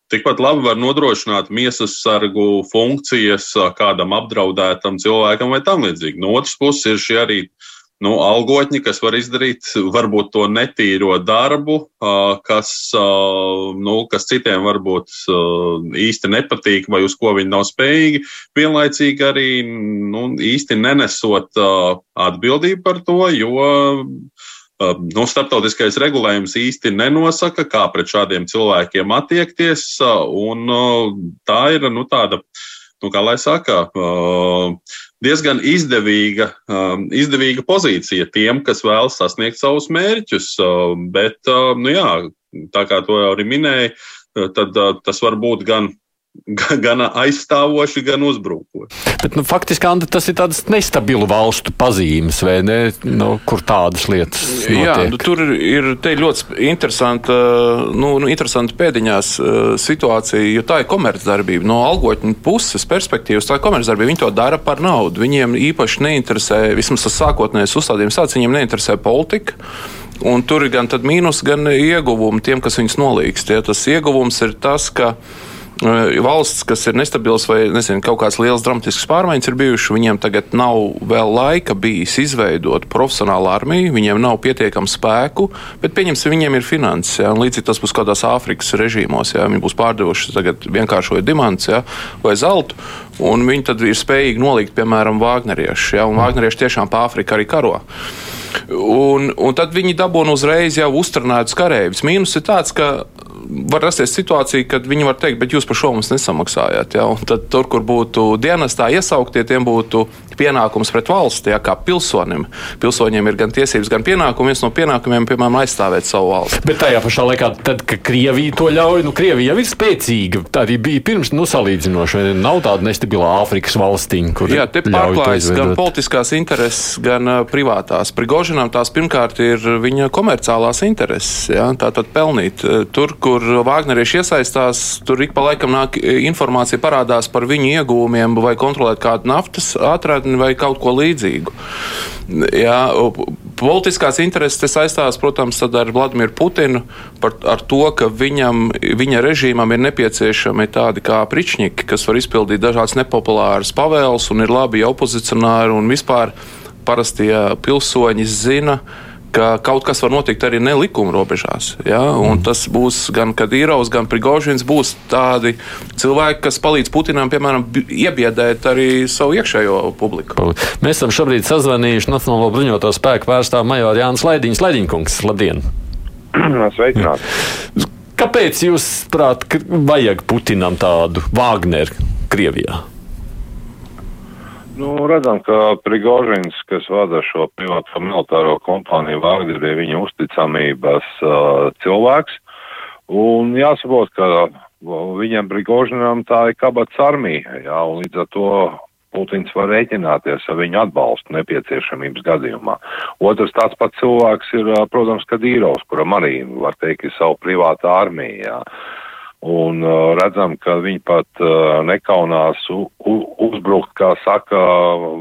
Tikpat labi var nodrošināt miesas sargu funkcijas kādam apdraudētam cilvēkam vai tam līdzīgi. No otras puses ir šie arī nu, algotņi, kas var izdarīt varbūt to netīro darbu, kas, nu, kas citiem varbūt īsti nepatīk vai uz ko viņi nav spējīgi, vienlaicīgi arī nu, īsti nenesot atbildību par to, jo nu, starptautiskais regulējums īsti nenosaka, kā pret šādiem cilvēkiem attiekties, un tā ir nu, tāda, nu, kā lai saka, diezgan izdevīga, izdevīga pozīcija tiem, kas vēlas sasniegt savus mērķus. Bet, nu jā, tā kā to jau arī minēja, tad tas var būt gan gan aizstāvoši, gan uzbrukoši. Bet, nu, faktiski Anda, tas ir tāds nestabilu valstu pazīmes, vai ne? Nu, kur tādas lietas notiek? Jā, nu, tur ir ļoti interesanta, nu, nu, interesanta pēdiņās situācija, jo tā ir komercdarbība. No algotņu puses perspektīvas tā ir komercdarbība. Viņi to dara par naudu. Viņiem īpaši neinteresē, vismaz tas sākotnējais uzstādījums tāds, viņiem neinteresē politika. Un tur ir gan mīnus, gan ieguvumi tiem, kas viņus nolīgst. Ja, tas ieguvums ir tas, ka valsts, kas ir nestabils vai nezinu, kaut kādas lielas dramatiskas pārmaiņas ir bijušas, viņiem tagad nav vēl laika bijis izveidot profesionālu armiju, viņiem nav pietiekami spēku, bet pieņemsim, viņiem ir finanses. Ja, līdzīgi tas būs kādās Āfrikas režīmos, ja viņi būs pārdevuši vienkāršo diamantu ja, vai zeltu, un viņi tad ir spējīgi nolikt, piemēram, Vāgneriešu. Ja, Vāgnerieši tiešām pa Āfriku arī karo. Un, un tad viņi dabūna uzreiz jau uzturnētus kareivis. Mīnus ir tāds, ka var rasties situācija, kad viņi var teikt, bet jūs par šo mums nesamaksājāt. Ja? Un tad tur, kur būtu dienestā iesauktie, tiem būtu pienākums pret valsti, ja, kā pilsonim. Pilsoņiem ir gan tiesības, gan pienākumi. Viens no pienākumiem, piemēram, aizstāvēt savu valsti. Bet tajā pašā laikā, tad, kad Krievija to ļauj, nu, Krievija jau ir spēcīga. Tā arī bija pirms, nu, salīdzinoši. Nav tāda nestabila Āfrikas valstiņa, kur Jā, te pārklājas gan politiskās intereses, gan uh, privātās. Prigožinam tās pirmkārt ir viņa komerciālās intereses, ja, tātad pelnīt. Tur, kur Vāgnerieši iesaistās, tur ik pa laikam nāk informācija parādās par viņu iegūmiem vai kontrolēt kādu naftas atradni vai kaut ko līdzīgu. Jā, politiskās intereses saistās, protams, ar Vladimiru Putinu par to, ka viņam, viņa režīmam ir nepieciešami tādi kā pričņiki, kas var izpildīt dažādas nepopulāras pavēles un ir labi opozicionāri un vispār parastie pilsoņi zina, ka kaut kas var notikt arī nelikuma robežās. Ja? Mm. Tas būs gan Kadīrovs, gan Prigožins. Būs tādi cilvēki, kas palīdz Putinam, piemēram, iebiedēt arī savu iekšējo publiku. Mēs esam šobrīd sazvanījuši Nacionālo bruņoto spēku pārstāvu majoru Jānis Laidiņš. Laidiņkungs, labdien! Sveicināti! Kāpēc jūs prāt, vajag Putinam tādu Wagneru Krievijā? Nu, redzam, ka Prigožins, kas vada šo privāto militāro kompāniju Vāgner, bija viņa uzticamības uh, cilvēks. Un jāsaprot, ka viņam Prigožinam tā ir kabats armija, jā, un līdz ar to Putins var rēķināties ar viņu atbalstu nepieciešamības gadījumā. Otrs tāds pats cilvēks ir, protams, Kadīrovs, kuram arī, var teikt, ir savu privātā armija. Jā. Un uh, redzam, ka viņi pat uh, nekaunās u, u, uzbrukt, kā saka,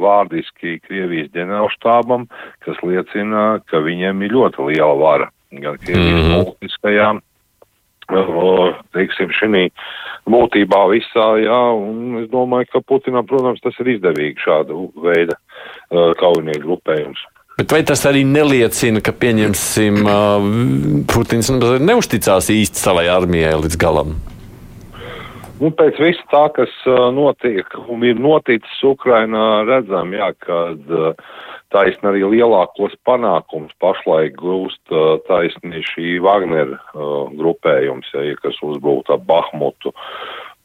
vārdiski Krievijas ģenerālštābam, kas liecina, ka viņiem ir ļoti liela vara gan Krievijas mm -hmm. politiskajām, uh, teiksim, šī būtībā visā, jā, un es domāju, ka Putinam, protams, tas ir izdevīgi šādu veidu uh, kaujinieku grupējums. Bet vai tas arī neliecina, ka pieņemsim, Putins neusticās īsti savai armijai līdz galam? Nu, pēc viss tā, kas notiek un ir noticis Ukrainā, redzam, jā, kad taisni arī lielākos panākums pašlaik gūst taisni šī Wagner grupējums, ja, kas uzbrūta Bahmutu.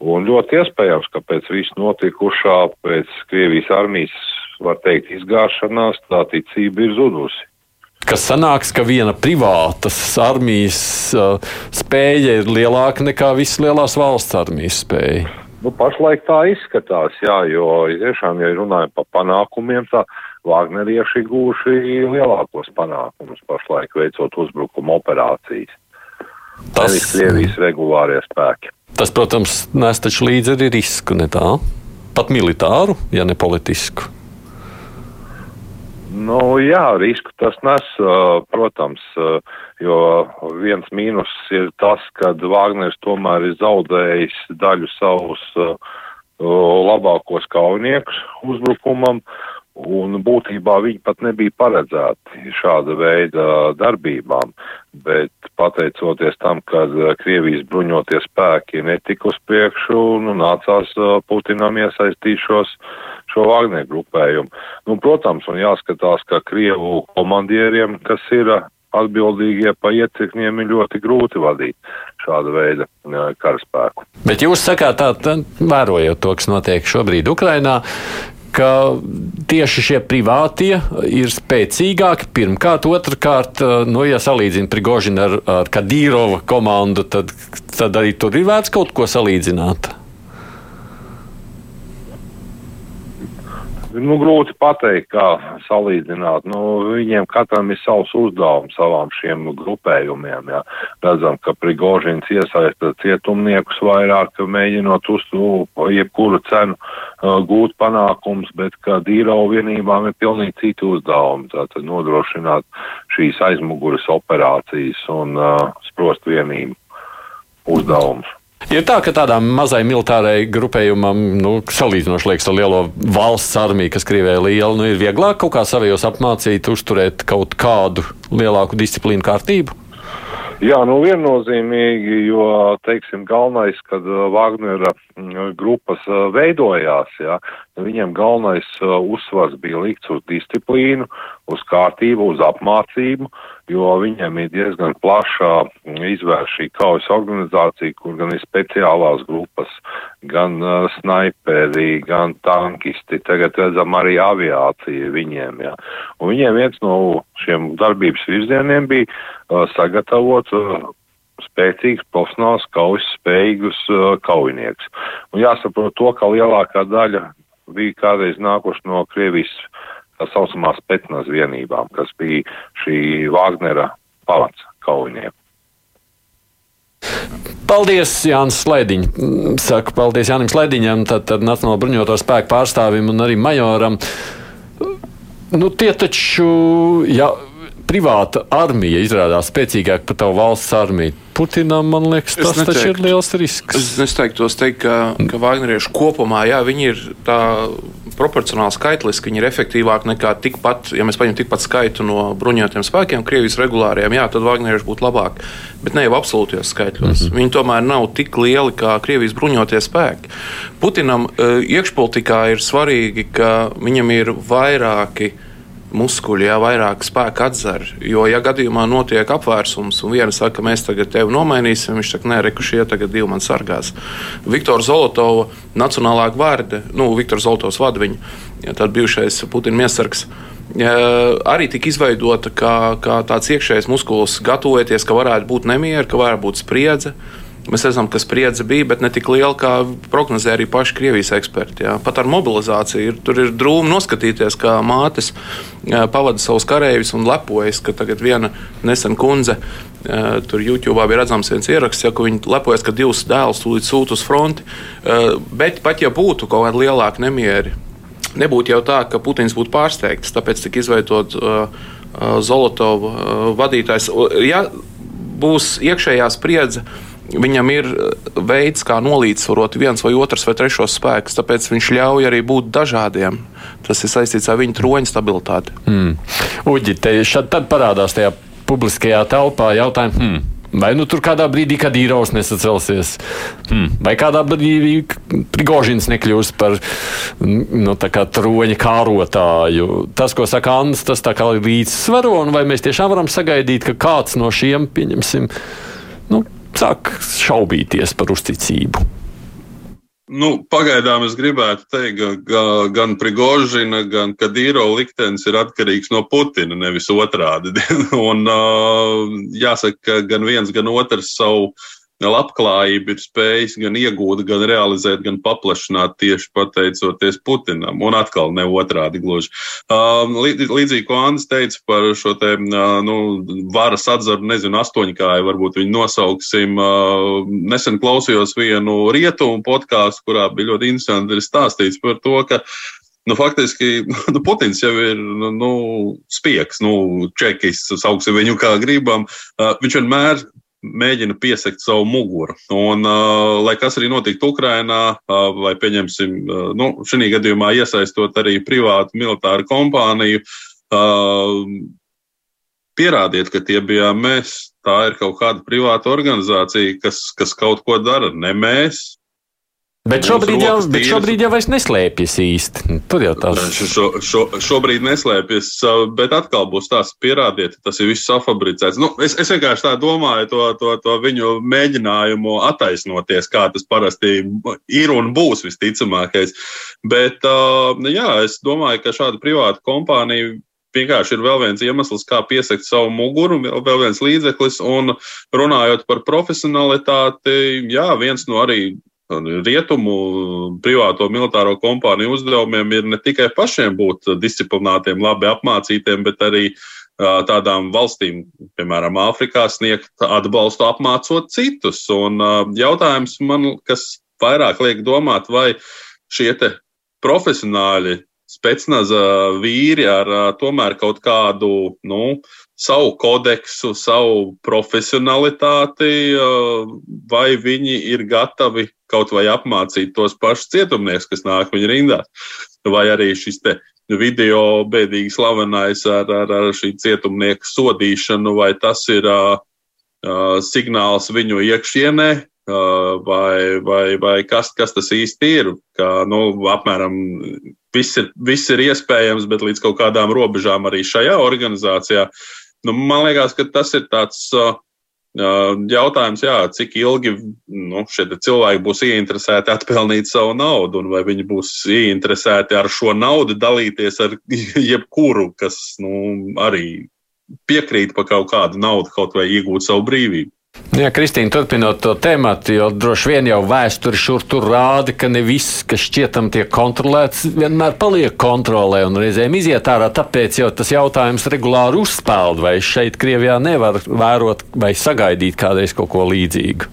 Un ļoti iespējams, ka pēc visu notikušā, pēc Krievijas armijas var teikt, izgāšanās, tā ticība ir zudusi. Kas sanāks, ka viena privātas armijas uh, spēja ir lielāka nekā visas lielās valsts armijas spēja? Nu, pašlaik tā izskatās, jā, jo tiešām, ja runājam par panākumiem, tā Vāgnerieši gūši lielākos panākumus pašlaik veicot uzbrukuma operācijas. Tas ir Krievijas regulārie spēki. Tas, protams, nes taču līdzi arī risku, ne tā? Pat militāru, ja ne politisku. Nu, jā, risku tas nes, protams, jo viens mīnus ir tas, ka Vāgners tomēr ir zaudējis daļu savus labākos kaujiniekus uzbrukumam, Un būtībā viņi pat nebija paredzēti šāda veida darbībām, bet pateicoties tam, ka Krievijas bruņotie spēki netika uz priekšu, nu, nācās Putinam iesaistīt šos, šo Wagner grupējumu. Nu, protams, un jāskatās, ka Krievu komandieriem, kas ir atbildīgie pa iecirkņiem, ir ļoti grūti vadīt šāda veida karaspēku. Bet jūs sakāt, tā, tā, vērojot to, kas notiek šobrīd Ukrainā, ka tieši šie privātie ir spēcīgāki. Pirmkārt, otrkārt, nu, ja salīdzina Prigožinu ar, ar Kadīrova komandu, tad, tad arī tur ir vērts kaut ko salīdzināt. Nu, grūti pateikt, kā salīdzināt. Nu, viņiem katram ir savs uzdevums savām šiem grupējumiem. Jā. Redzam, ka Prigožins iesaista cietumniekus vairāk, mēģinot uz jebkuru cenu uh, gūt panākums, bet ka dīrau vienībām ir pilnīgi citi uzdevumi. Tātad nodrošināt šīs aizmuguras operācijas un uh, sprost vienību uzdevumus. Ir tā, ka tādām mazai militārai grupējumam, nu, salīdzinoši liekas ar lielo valsts armiju, kas Krievijai ir liela, nu, ir vieglāk kaut kā savējos apmācīt, uzturēt kaut kādu lielāku disciplīnu kārtību? Jā, nu viennozīmīgi, jo, teiksim, galvenais, kad Wagnera grupas veidojās, jā, viņiem galvenais uzsvars bija likts uz disciplīnu, uz kārtību, uz apmācību, jo viņiem ir diezgan plašā izvērš šī kaujas organizācija, kur gan ir speciālās grupas, gan uh, snaiperi, gan tankisti, tagad redzam arī aviācija viņiem, jā. Un viņiem viens no šiem darbības virzieniem bija uh, sagatavot uh, spēcīgs, profesionāls, kaujas spējīgus uh, kaujinieks. Un jāsaprot to, ka lielākā daļa bija kādreiz nākuši no Krievijas tā saucamās petnas vienībām, kas bija šī Vāgnera pavats kaujinieki. Paldies, Jānis Slēdiņš. Saku paldies Jānim Slēdiņam, tad, tad Nacionālo bruņoto spēku pārstāvim un arī majoram. Nu, tie taču, ja privāta armija izrādās spēcīgāka par tavu valsts armiju, Putinam, man liekas, tas neteiktu, taču ir liels risks. Es nesteigtu tos teikt, ka, ka Vāģnerieši kopumā, jā, viņi ir tā proporcionāli skaitliski, viņi ir efektīvāki nekā tikpat, ja mēs paņemam tikpat skaitu no bruņotajiem spēkiem, Krievijas regulāriem, jā, tad Vāģnerieši būtu labāk. Bet ne jau absolūtajos skaitļos. Mm -hmm. Viņi tomēr nav tik lieli kā Krievijas bruņotie spēki. Putinam uh, iekšpolitikā ir svarīgi, ka viņam ir vairāki muskuļi, jā, vairāk spēka atzar. Jo, ja gadījumā notiek apvērsums, un viena saka, ka mēs tagad tevi nomainīsim, viņš saka, nē, reku šie tagad divi man sargās. Viktora Zolotova, Nacionālā gvarde, nu, Viktors Zolotovs vada viņu, ja, tad bijušais Putina miesargs. Ja, arī tika izveidota kā, kā tāds iekšējs muskulis, gatavoties, ka varētu būt nemieri, ka varētu būt spriedze. Uh, Mēs redzam, ka spriedze bija, bet ne tik liela, kā prognozēja arī paši Krievijas eksperti. Jā. Pat ar mobilizāciju ir, tur ir drūmi noskatīties, kā mātes pavada savus kareivus un lepojas, ka tagad viena nesen kundze. Tur YouTube bija redzams viens ieraksts, ja, ka viņi lepojas, ka divus dēlus tūlīt sūta uz fronti. Bet pat ja būtu kaut kādi lielāki nemieri, nebūtu jau tā, ka Putins būtu pārsteigts. Tāpēc tika izveidots uh, Zolotova vadītājs. Ja būs iekšējā spriedze, Viņam ir eh, veids, kā nolīdzsvarot viens vai otrs vai trešos spēkus, tāpēc viņš ļauj arī būt dažādiem. Tas ir saistīts ar viņa troņa stabilitāti. Mm. Uģi, te šad tad parādās tajā publiskajā telpā jautājums. Hmm. Vai nu tur kādā brīdī, kad īraus nesacelsies, hmm. vai kādā brīdī Prigožins nekļūs par nu, troņa kārotāju. Tas, ko saka Anna, tas tā kā līdzsvaro, un vai mēs tiešām varam sagaidīt, ka kāds no šiem, pieņemsim, nu, sāk šaubīties par uzticību. Nu, pagaidām es gribētu teikt, ka gan Prigožina, gan Kadīro liktenis ir atkarīgs no Putina, nevis otrādi. Un, jāsaka, ka gan viens, gan otrs savu labklājību ir spējis gan iegūt, gan realizēt, gan paplašināt tieši pateicoties Putinam. Un atkal ne otrādi gluži. Um, līdzīgi, ko Andris teica par šo te, uh, nu, varas atzaru, nezinu, astoņkāju, varbūt viņu nosauksim. Uh, nesen klausījos vienu rietumu podkāstu, kurā bija ļoti interesanti stāstīts par to, ka Nu, faktiski nu, Putins jau ir nu spiegs, nu, čekis, sauksim viņu kā gribam. Uh, viņš vienmēr mēģina piesakt savu muguru. Un, uh, lai kas arī notiktu Ukrainā, uh, vai pieņemsim, uh, nu, šī gadījumā iesaistot arī privātu militāru kompāniju, uh, pierādiet, ka tie bijām mēs. Tā ir kaut kāda privāta organizācija, kas, kas kaut ko dara. Ne mēs, Bet šobrīd, jau, bet šobrīd jau neslēpjas īsti. Tur jau tās šo, šo, šobrīd neslēpjas, bet atkal būs tās pierādiet, tas ir viss safabricēts. Nu, es, es vienkārši tā domāju, to, to, to viņu mēģinājumu attaisnoties, kā tas parasti ir un būs visticamākais. Bet, jā, es domāju, ka šāda privāta kompānija vienkārši ir vēl viens iemesls, kā piesakt savu muguru, vēl viens līdzeklis. Un runājot par profesionalitāti, jā, viens no arī Rietumu privāto militāro kompāniju uzdevumiem ir ne tikai pašiem būt disciplinētiem, labi apmācītiem, bet arī tādām valstīm, piemēram, Āfrikā, sniegt atbalstu, apmācot citus. Un jautājums man, kas vairāk liek domāt, vai šie profesionāļi, spēcnaza vīri ar tomēr kaut kādu, nu, savu kodeksu, savu profesionalitāti, vai viņi ir gatavi kaut vai apmācīt tos pašus cietumnieks, kas nāk viņa rindās, vai arī šis te video bēdīgi slavenais ar, ar, ar šī cietumnieka sodīšanu, vai tas ir uh, uh, signāls viņu iekšienē, uh, vai, vai, vai kas, kas tas īsti ir. Kā, nu, apmēram viss ir, viss ir iespējams, bet līdz kaut kādām robežām arī šajā organizācijā. Nu, man liekas, ka tas ir tāds. Uh, Jautājums, jā, cik ilgi nu, šie cilvēki būs ieinteresēti atpelnīt savu naudu, un vai viņi būs ieinteresēti ar šo naudu dalīties ar jebkuru, kas nu, arī piekrīt par kaut kādu naudu, kaut vai iegūt savu brīvību. Jā, Kristīna, turpinot to tēmatu, jo droši vien jau vēsture šur tur rāda, ka ne viss, kas šķietam tiek kontrolēts, vienmēr paliek kontrolē un reizēm iziet ārā. Tāpēc jau tas jautājums regulāri uzspēld, vai šeit Krievijā nevar vērot vai sagaidīt kādreiz kaut ko līdzīgu.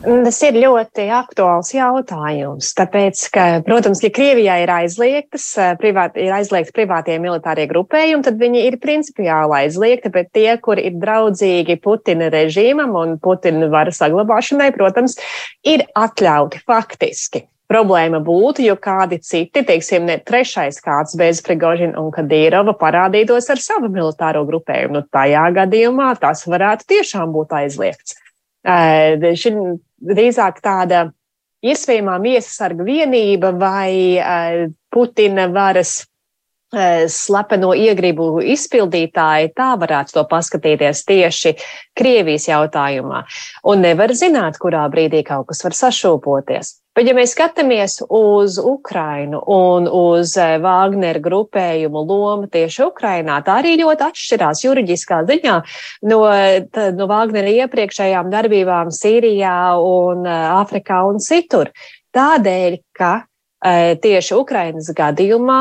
Tas ir ļoti aktuāls jautājums, tāpēc, ka, protams, ja Krievijā ir aizliegtas, eh, privāt, ir aizliegti privātie militārie grupējumi, tad viņi ir principiāli aizliegti, bet tie, kuri ir draudzīgi Putina režīmam un Putina varas saglabāšanai, protams, ir atļauti faktiski. Problēma būtu, jo kādi citi, teiksim, ne trešais kāds bez Prigožina un Kadīrova parādītos ar savu militāro grupējumu. Nu, tajā gadījumā tas varētu tiešām būt aizliegts. Šim drīzāk tāda iespējamā miesasarga vienība vai Putina varas slepeno iegribu izpildītāji, tā varētu to paskatīties tieši Krievijas jautājumā. Un nevar zināt, kurā brīdī kaut kas var sašūpoties. Bet, ja mēs skatāmies uz Ukrainu un uz Vāgneru grupējumu lomu tieši Ukrainā, tā arī ļoti atšķirās juridiskā ziņā no, no Vāgnera iepriekšējām darbībām Sīrijā un Āfrikā un citur. Tādēļ, ka tieši Ukrainas gadījumā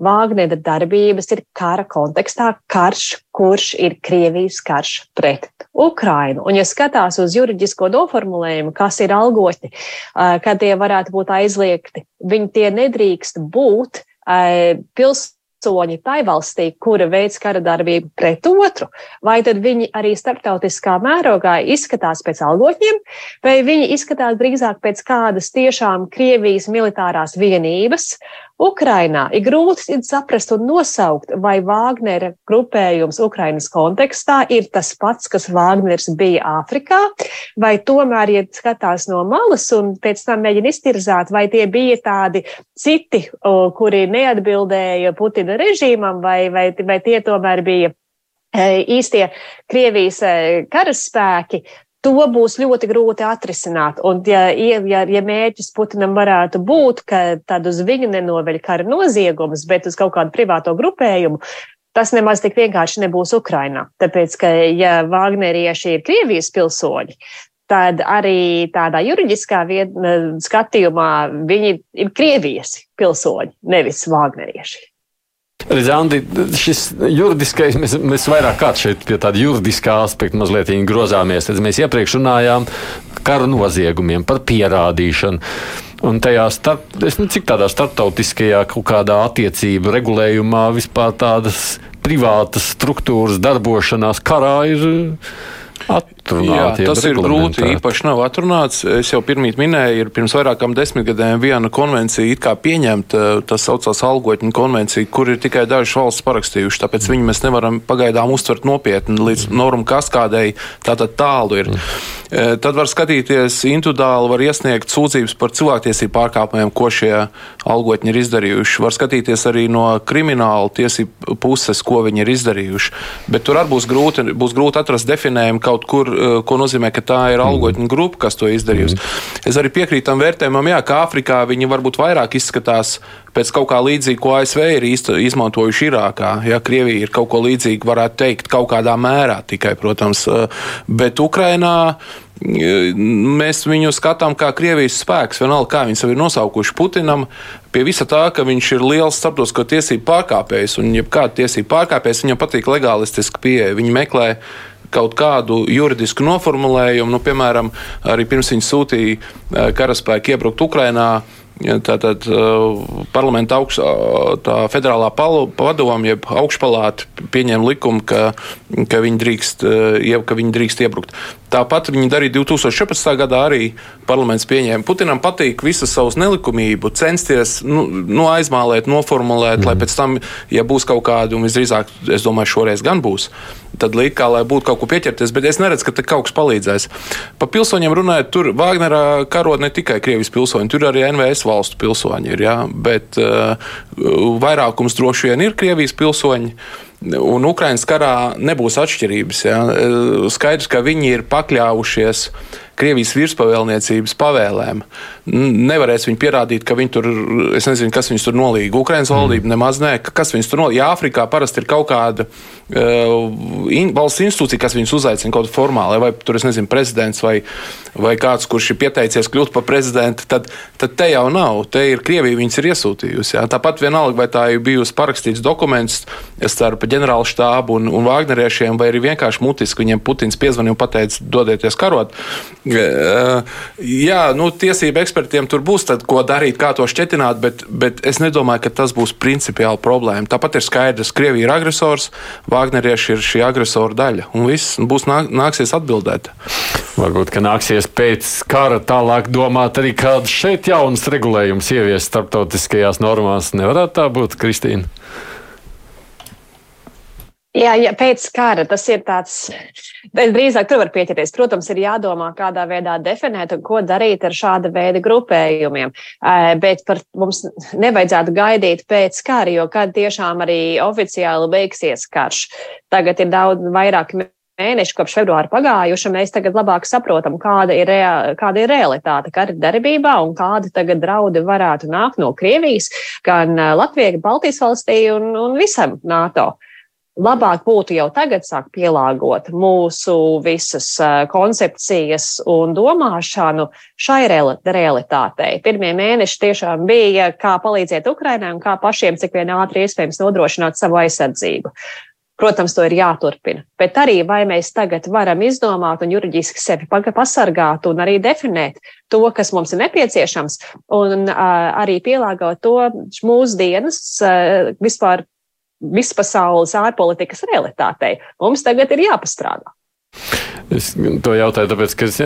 Vāgnera darbības ir kara kontekstā karš, kurš ir Krievijas karš pret Ukrainu. Un, ja skatās uz juridisko noformulējumu, kas ir algotņi, kad tie varētu būt aizliegti, viņi tie nedrīkst būt pilsētā pilsoņi tai valstī, kura veids kara darbību pret otru, vai tad viņi arī starptautiskā mērogā izskatās pēc algotņiem, vai viņi izskatās drīzāk pēc kādas tiešām Krievijas militārās vienības, Ukrainā ir grūti saprast un nosaukt, vai Vāgnera grupējums Ukrainas kontekstā ir tas pats, kas Vāgners bija Āfrikā, vai tomēr, ja skatās no malas un pēc tam mēģina iztirzāt, vai tie bija tādi citi, kuri neatbildēja Putina režīmam, vai, vai, vai tie tomēr bija e, īstie Krievijas e, karaspēki, to būs ļoti grūti atrisināt. Un, ja, ja, ja mērķis Putinam varētu būt, ka tad uz viņu nenoveļ kara noziegumus, bet uz kaut kādu privāto grupējumu, tas nemaz tik vienkārši nebūs Ukrainā. Tāpēc, ka ja Vāgnerieši ir Krievijas pilsoņi, tad arī tādā juridiskā viet, skatījumā viņi ir Krievijas pilsoņi, nevis Vāgnerieši. Rizandi, šis juridiskais, mēs, mēs vairāk kā šeit pie tāda juridiskā aspekta mazliet grozāmies. Tad mēs iepriekš runājām kara noziegumiem, par pierādīšanu. Un tajā starp, es nezinu, cik tādā starptautiskajā kaut kādā attiecību regulējumā vispār tādas privātas struktūras darbošanās karā ir at. Jā, tas ir grūti, īpaši nav atrunāts. Es jau pirmīt minēju, ir pirms vairākām desmitgadēm viena konvencija pieņemta, tas saucās algotņu konvencija, kur ir tikai dažas valsts parakstījuši, tāpēc viņu mēs nevaram pagaidām uztvert nopietni līdz normu kaskādēji, tātad tālu ir. Mm. Tad var skatīties individuāli, var iesniegt sūdzības par cilvēktiesību pārkāpumiem, ko šie algotņi ir izdarījuši. Var skatīties arī no krimināla tiesību puses, ko viņi ir izdarījuši. Bet tur arī būs grūti, būs grūti atrast definējumu kaut kur ko nozīmē, ka tā ir algotņu grupa, kas to izdarījusi. Mm. Es arī piekrītu tam vērtējumam, jā, ka Āfrikā viņi varbūt vairāk izskatās pēc kaut kā līdzīga, ko ASV ir izmantojuši Irākā. Ja Krievija ir kaut ko līdzīgu, varētu teikt, kaut kādā mērā tikai, protams, eh, bet Ukrainā eh, mēs viņu skatām kā Krievijas spēks. Vienalga, kā viņi sevi ir nosaukuši Putinam, pie visa tā, ka viņš ir liels starptautisko tiesību pārkāpējs un jebkāda tiesību pārkāpējs, viņam patīk legalistiska pieeja. Viņi meklē kaut kādu juridisku noformulējumu, nu, piemēram, arī pirms viņi sūtīja eh, karaspēku iebrukt Ukrainā. Tātad eh, parlamenta augst, tā federālā padoma, jeb augšpalāta pieņēma likumu, ka, ka, viņi drīkst, eh, ka viņi drīkst iebrukt. Tāpat viņi darīja 2014. gadā arī parlaments pieņēma. Putinam patīk visas savas nelikumību, censties nu, nu, aizmālēt, noformulēt, mm. lai pēc tam, ja būs kaut kāda, un visdrīzāk, es domāju, šoreiz gan būs, tad liek kā, lai būtu kaut ko pieķerties, bet es neredzu, ka kaut kas palīdzēs. Pa pilsoņiem runājot, tur Vāgnerā karo ne tikai Krievijas pilsoņi, tur arī NVS valstu pilsoņi ir, jā, bet uh, vairākums droši vien ir Krievijas pilsoņi. Un Ukraiņas karā nebūs atšķirības. Ja? Skaidrs, ka viņi ir pakļāvušies Krievijas virspavēlniecības pavēlēm. Nevarēs viņi pierādīt, ka viņi tur, es nezinu, kas viņus tur nolīga. Ukraiņas valdība mm. nemaz nē, kas viņus tur nolīga. Ja Āfrikā parasti ir kaut kāda uh, in, valsts institūcija, kas viņus uzaicina kaut kādā formālā, vai tur, es nezinu, prezidents vai, vai kāds, kurš ir pieteicies kļūt par prezidentu, tad, tad te jau nav. Te ir Krievija, viņas ir iesūtījusi. Jā. Tāpat vienalga, vai tā ir bijusi parakstīts dokuments starp ģenerālu štābu un, un Vāgneriešiem, vai arī vienkārši mutiski viņiem Putins piezvanīja un pateica, dodieties karot. Jā, nu, tiesību ekspertiem tur būs tad, ko darīt, kā to šķetināt, bet, bet es nedomāju, ka tas būs principiāli problēma. Tāpat ir skaidrs, ka Krievija ir agresors, Vāgnerieši ir šī agresora daļa, un viss būs nāk, nāksies atbildēt. Varbūt, ka nāksies pēc kara tālāk domāt arī kāds šeit jauns regulējums ievies starptautiskajās normās. Nevarētu tā būt, Kristīna? Jā, jā, pēc kara tas ir tāds, drīzāk tur var pieķerties. Protams, ir jādomā, kādā veidā definēt un ko darīt ar šāda veida grupējumiem. Bet par mums nevajadzētu gaidīt pēc kara, jo kad tiešām arī oficiāli beigsies karš. Tagad ir daudz vairāk mēneši kopš februāra pagājuši, mēs tagad labāk saprotam, kāda ir, rea, kāda ir realitāte kara darbībā un kādi tagad draudi varētu nākt no Krievijas, gan Latvijas, Baltijas valstī un, un visam NATO labāk būtu jau tagad sākt pielāgot mūsu visas koncepcijas un domāšanu šai realitātei. Pirmie mēneši tiešām bija, kā palīdzēt Ukrainai un kā pašiem cik vien ātri iespējams nodrošināt savu aizsardzību. Protams, to ir jāturpina, bet arī vai mēs tagad varam izdomāt un juridiski sevi pasargāt un arī definēt to, kas mums ir nepieciešams, un uh, arī pielāgot to mūsdienas uh, vispār vispasaules ārpolitikas realitātei. Mums tagad ir jāpastrādā. Es to jautāju, tāpēc, ka es,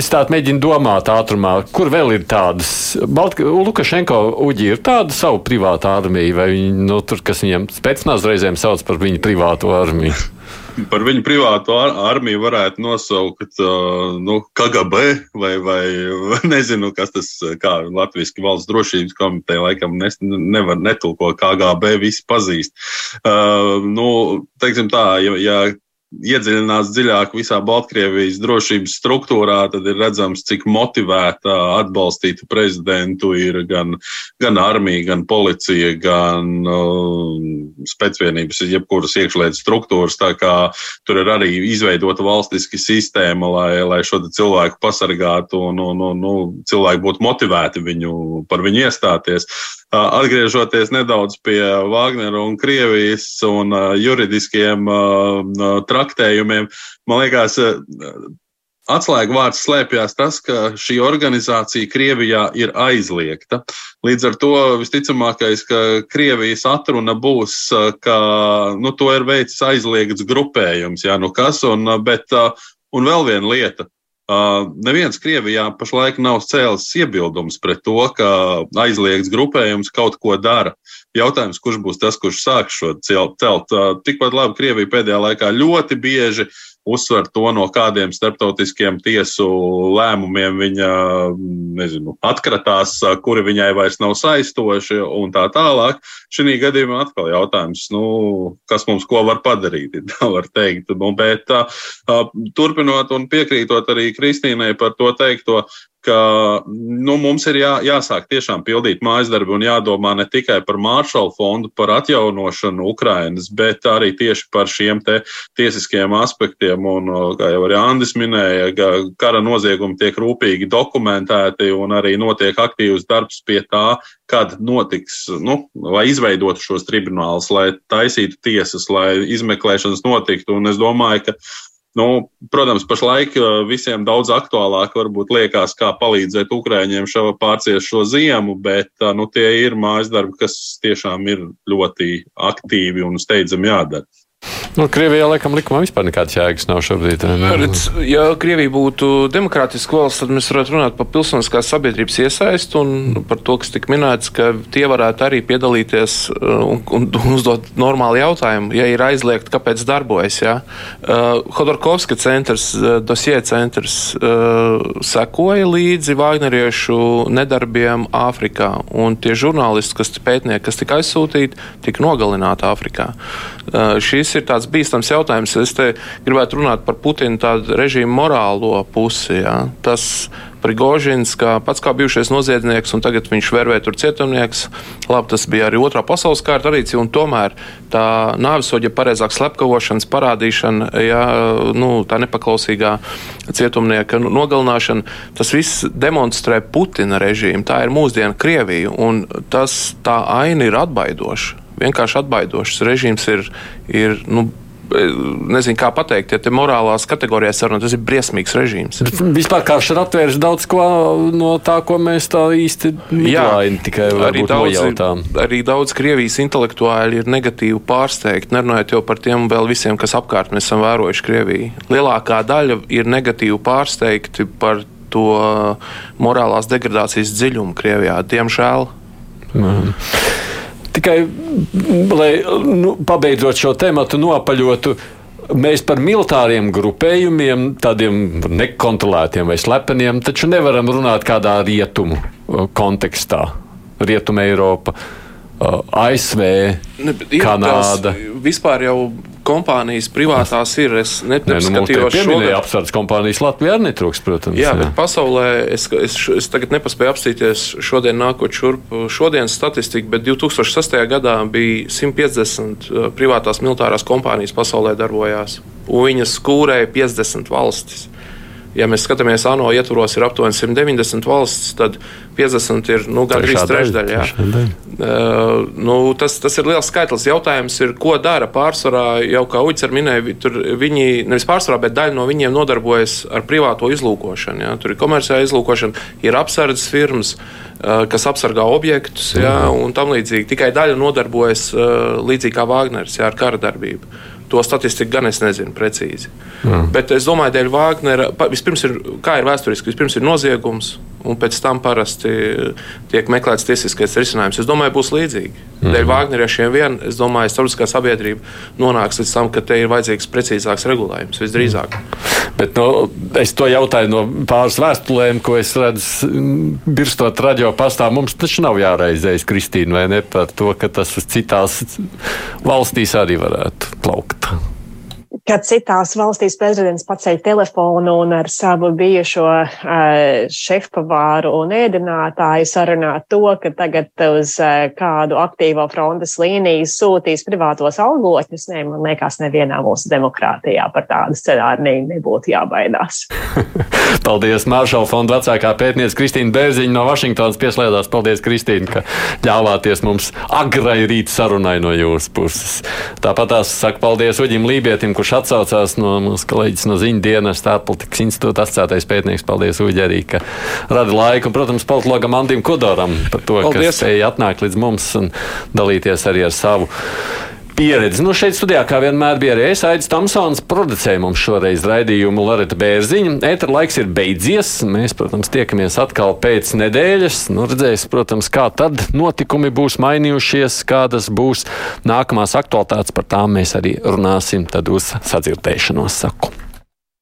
es tādu mēģinu domāt ātrumā, kur vēl ir tādas. Baltka, Lukašenko uģi ir tāda savu privātu armiju, vai viņi, nu, tur, kas viņam spēcnās reizēm sauc par viņu privātu armiju. Par viņu privāto ar armiju varētu nosaukt uh, nu, KGB vai, vai nezinu, kas tas kā Latvijas valsts drošības komiteja laikam nes, nevar netulko KGB, visi pazīst. Uh, nu, teiksim tā, ja, ja iedziļinās dziļāk visā Baltkrievijas drošības struktūrā, tad ir redzams, cik motivēta atbalstīta prezidentu ir gan, gan armija, gan policija, gan uh, specvienības, jebkuras iekšlietu struktūras. Tā kā tur ir arī izveidota valstiska sistēma, lai, lai šo cilvēku pasargātu un, un, un, un nu, cilvēki būtu motivēti viņu, par viņu iestāties. Atgriežoties nedaudz pie Wagnera un Krievijas un juridiskiem traktējumiem, man liekas, Atslēgvārds slēpjas tas, ka šī organizācija Krievijā ir aizliegta. Līdz ar to visticamākais, ka Krievijas atruna būs, ka nu, to ir veicis aizliegts grupējums, jā, nu kas, un, bet Un vēl viena lieta. Uh, neviens Krievijā pašlaik nav cēlis iebildumus pret to, ka aizliegts grupējums kaut ko dara. Jautājums, kurš būs tas, kurš sāks šo celt? Uh, tikpat labi Krievija pēdējā laikā ļoti bieži uzsver to, no kādiem starptautiskiem tiesu lēmumiem viņa nezinu, atkratās, kuri viņai vairs nav saistoši un tā tālāk. Šī gadījumā atkal jautājums, nu, kas mums ko var padarīt, tā var teikt. Nu, bet turpinot un piekrītot arī Kristīnai par to teikto, ka nu, mums ir jā, jāsāk tiešām pildīt mājas darbu un jādomā ne tikai par Maršalu fondu, par atjaunošanu Ukrainas, bet arī tieši par šiem tiesiskiem aspektiem. Un, kā jau arī Andris minēja, ka kara noziegumi tiek rūpīgi dokumentēti un arī notiek aktīvs darbs pie tā, kad notiks, nu, lai izveidotu šos tribunālus, lai taisītu tiesas, lai izmeklēšanas notiktu. Un es domāju, ka Nu, protams, pašlaik uh, visiem daudz aktuālāk varbūt liekas, kā palīdzēt Ukrāņiem šo pārciest šo ziemu, bet uh, nu, tie ir mājas darbi, kas tiešām ir ļoti aktīvi un steidzami jādara. Nu, Krievijā laikam likumā vispār nekādas jēgas nav šobrīd. Redz, ja Krievija būtu demokrātiska valsts, tad mēs varētu runāt par pilsoniskās sabiedrības iesaistu un par to, kas tika minēts, ka tie varētu arī piedalīties uh, un, un, un uzdot normālu jautājumu, ja ir aizliegt, kāpēc darbojas. Ja? Uh, Hodorkovska centrs, uh, dosie centrs uh, sekoja līdzi Vāgneriešu nedarbiem Āfrikā, un tie žurnālisti, kas pētnieki, kas tika aizsūtīti, tika nogalināti Āfrikā. Uh, ir tāds bīstams jautājums. Es gribētu runāt par Putina tādu režīmu morālo pusi. Ja. Tas Prigožins, kā pats kā bijušais noziedznieks, un tagad viņš vervē tur cietumnieks. Labi, tas bija arī otrā pasaules kara tradīcija, un tomēr tā nāvisoģa, pareizāk slepkavošanas parādīšana, ja, nu, tā nepaklausīgā cietumnieka nogalināšana, tas viss demonstrē Putina režīmu. Tā ir mūsdiena Krievija, un tas tā aina ir atbaidoša vienkārši atbaidošs. Režīms ir, ir nu, nezinu, kā pateikt, ja te morālās kategorijās sarunā, tas ir briesmīgs režīms. Bet vispār karš ir atvēris daudz ko no tā, ko mēs tā īsti nevainojam, tikai arī daudz, nojautām. arī daudz Krievijas intelektuāļi ir negatīvi pārsteigti, nerunājot jau par tiem vēl visiem, kas apkārt mēs esam vērojuši Krieviju. Lielākā daļa ir negatīvi pārsteigti par to morālās degradācijas dziļumu Krievijā, diemžēl. Mm. Tikai, lai nu, pabeidzot šo tematu, nopaļotu. Mēs par militāriem grupējumiem, tādiem nekontrolētiem vai slepeniem, taču nevaram runāt kādā rietumu kontekstā. Rietuma Eiropa, ASV, ne, Kanāda. Vispār jau kompānijas privātās ir. Es nepaskatījos ne, nu, šodien. Apsardzes kompānijas Latvijā arī netrūks, protams. Jā, jā, bet pasaulē es, es, es tagad nepaspēju apstīties šodien nākot šurp šodienas statistiku, bet 2006. gadā bija 150 uh, privātās militārās kompānijas pasaulē darbojās. Un viņas skūrēja 50 valstis. Ja mēs skatāmies ANO ietvaros, ir aptuveni 190 valsts, tad 50 ir nu, gandrīz trešdaļa. Uh, nu, tas, tas ir liels skaitlis. Jautājums ir, ko dara pārsvarā, jau kā Uģis minēja, tur viņi nevis pārsvarā, bet daļa no viņiem nodarbojas ar privāto izlūkošanu. Ja? Tur ir komerciāla izlūkošana, ir apsardzes firmas, uh, kas apsargā objektus ja? un tam līdzīgi. Tikai daļa nodarbojas uh, līdzīgi kā Vāgners ja, ar kara darbību. To statistiku gan es nezinu precīzi. Mm. Bet es domāju, dēļ Vāgnera, vispirms ir, kā ir vēsturiski, vispirms ir noziegums, un pēc tam parasti tiek meklēts tiesiskais risinājums. Es domāju, būs līdzīgi. Mm. Dēļ Vāgneriešiem vien, es domāju, starptautiskā sabiedrība nonāks līdz tam, ka te ir vajadzīgs precīzāks regulējums visdrīzāk. Mm. Bet, nu, es to jautāju no pāris vēstulēm, ko es redzu, birstot radio pastā. Mums taču nav jāreizējas, Kristīna, vai ne par to, ka tas citās valstīs arī varētu plaukt kad citās valstīs prezidents paceļ telefonu un ar savu bijušo šefpavāru un ēdinātāju sarunā to, ka tagad uz kādu aktīvo frontes līniju sūtīs privātos algotņus. Nē, man liekas, nevienā mūsu demokrātijā par tādu scenāriju nebūtu jābaidās. Paldies, Māršala fonda vecākā pētniece Kristīna Bērziņa no Vašingtonas pieslēdzās. Paldies, Kristīna, ka ļāvāties mums agrai rīt sarunai no jūsu puses. Tāpat tās saka paldies Uģim Lībietim, kurš atsaucās no mūsu kolēģis no ziņu dienas, ārpolitikas institūta asociētais pētnieks. Paldies, Uģi, arī, ka rada laiku. Un, protams, politologam Andim Kodoram par to, Paldies. ka spēja atnākt līdz mums un dalīties arī ar savu pieredzi. Nu, šeit studijā, kā vienmēr, bija arī es, Aits Tamsons, producēja mums šoreiz raidījumu Loreta Bērziņa. Ētra laiks ir beidzies. Mēs, protams, tiekamies atkal pēc nedēļas. Nu, redzēs, protams, kā tad notikumi būs mainījušies, kādas būs nākamās aktualitātes. Par tām mēs arī runāsim tad uz sadzirdēšanos saku.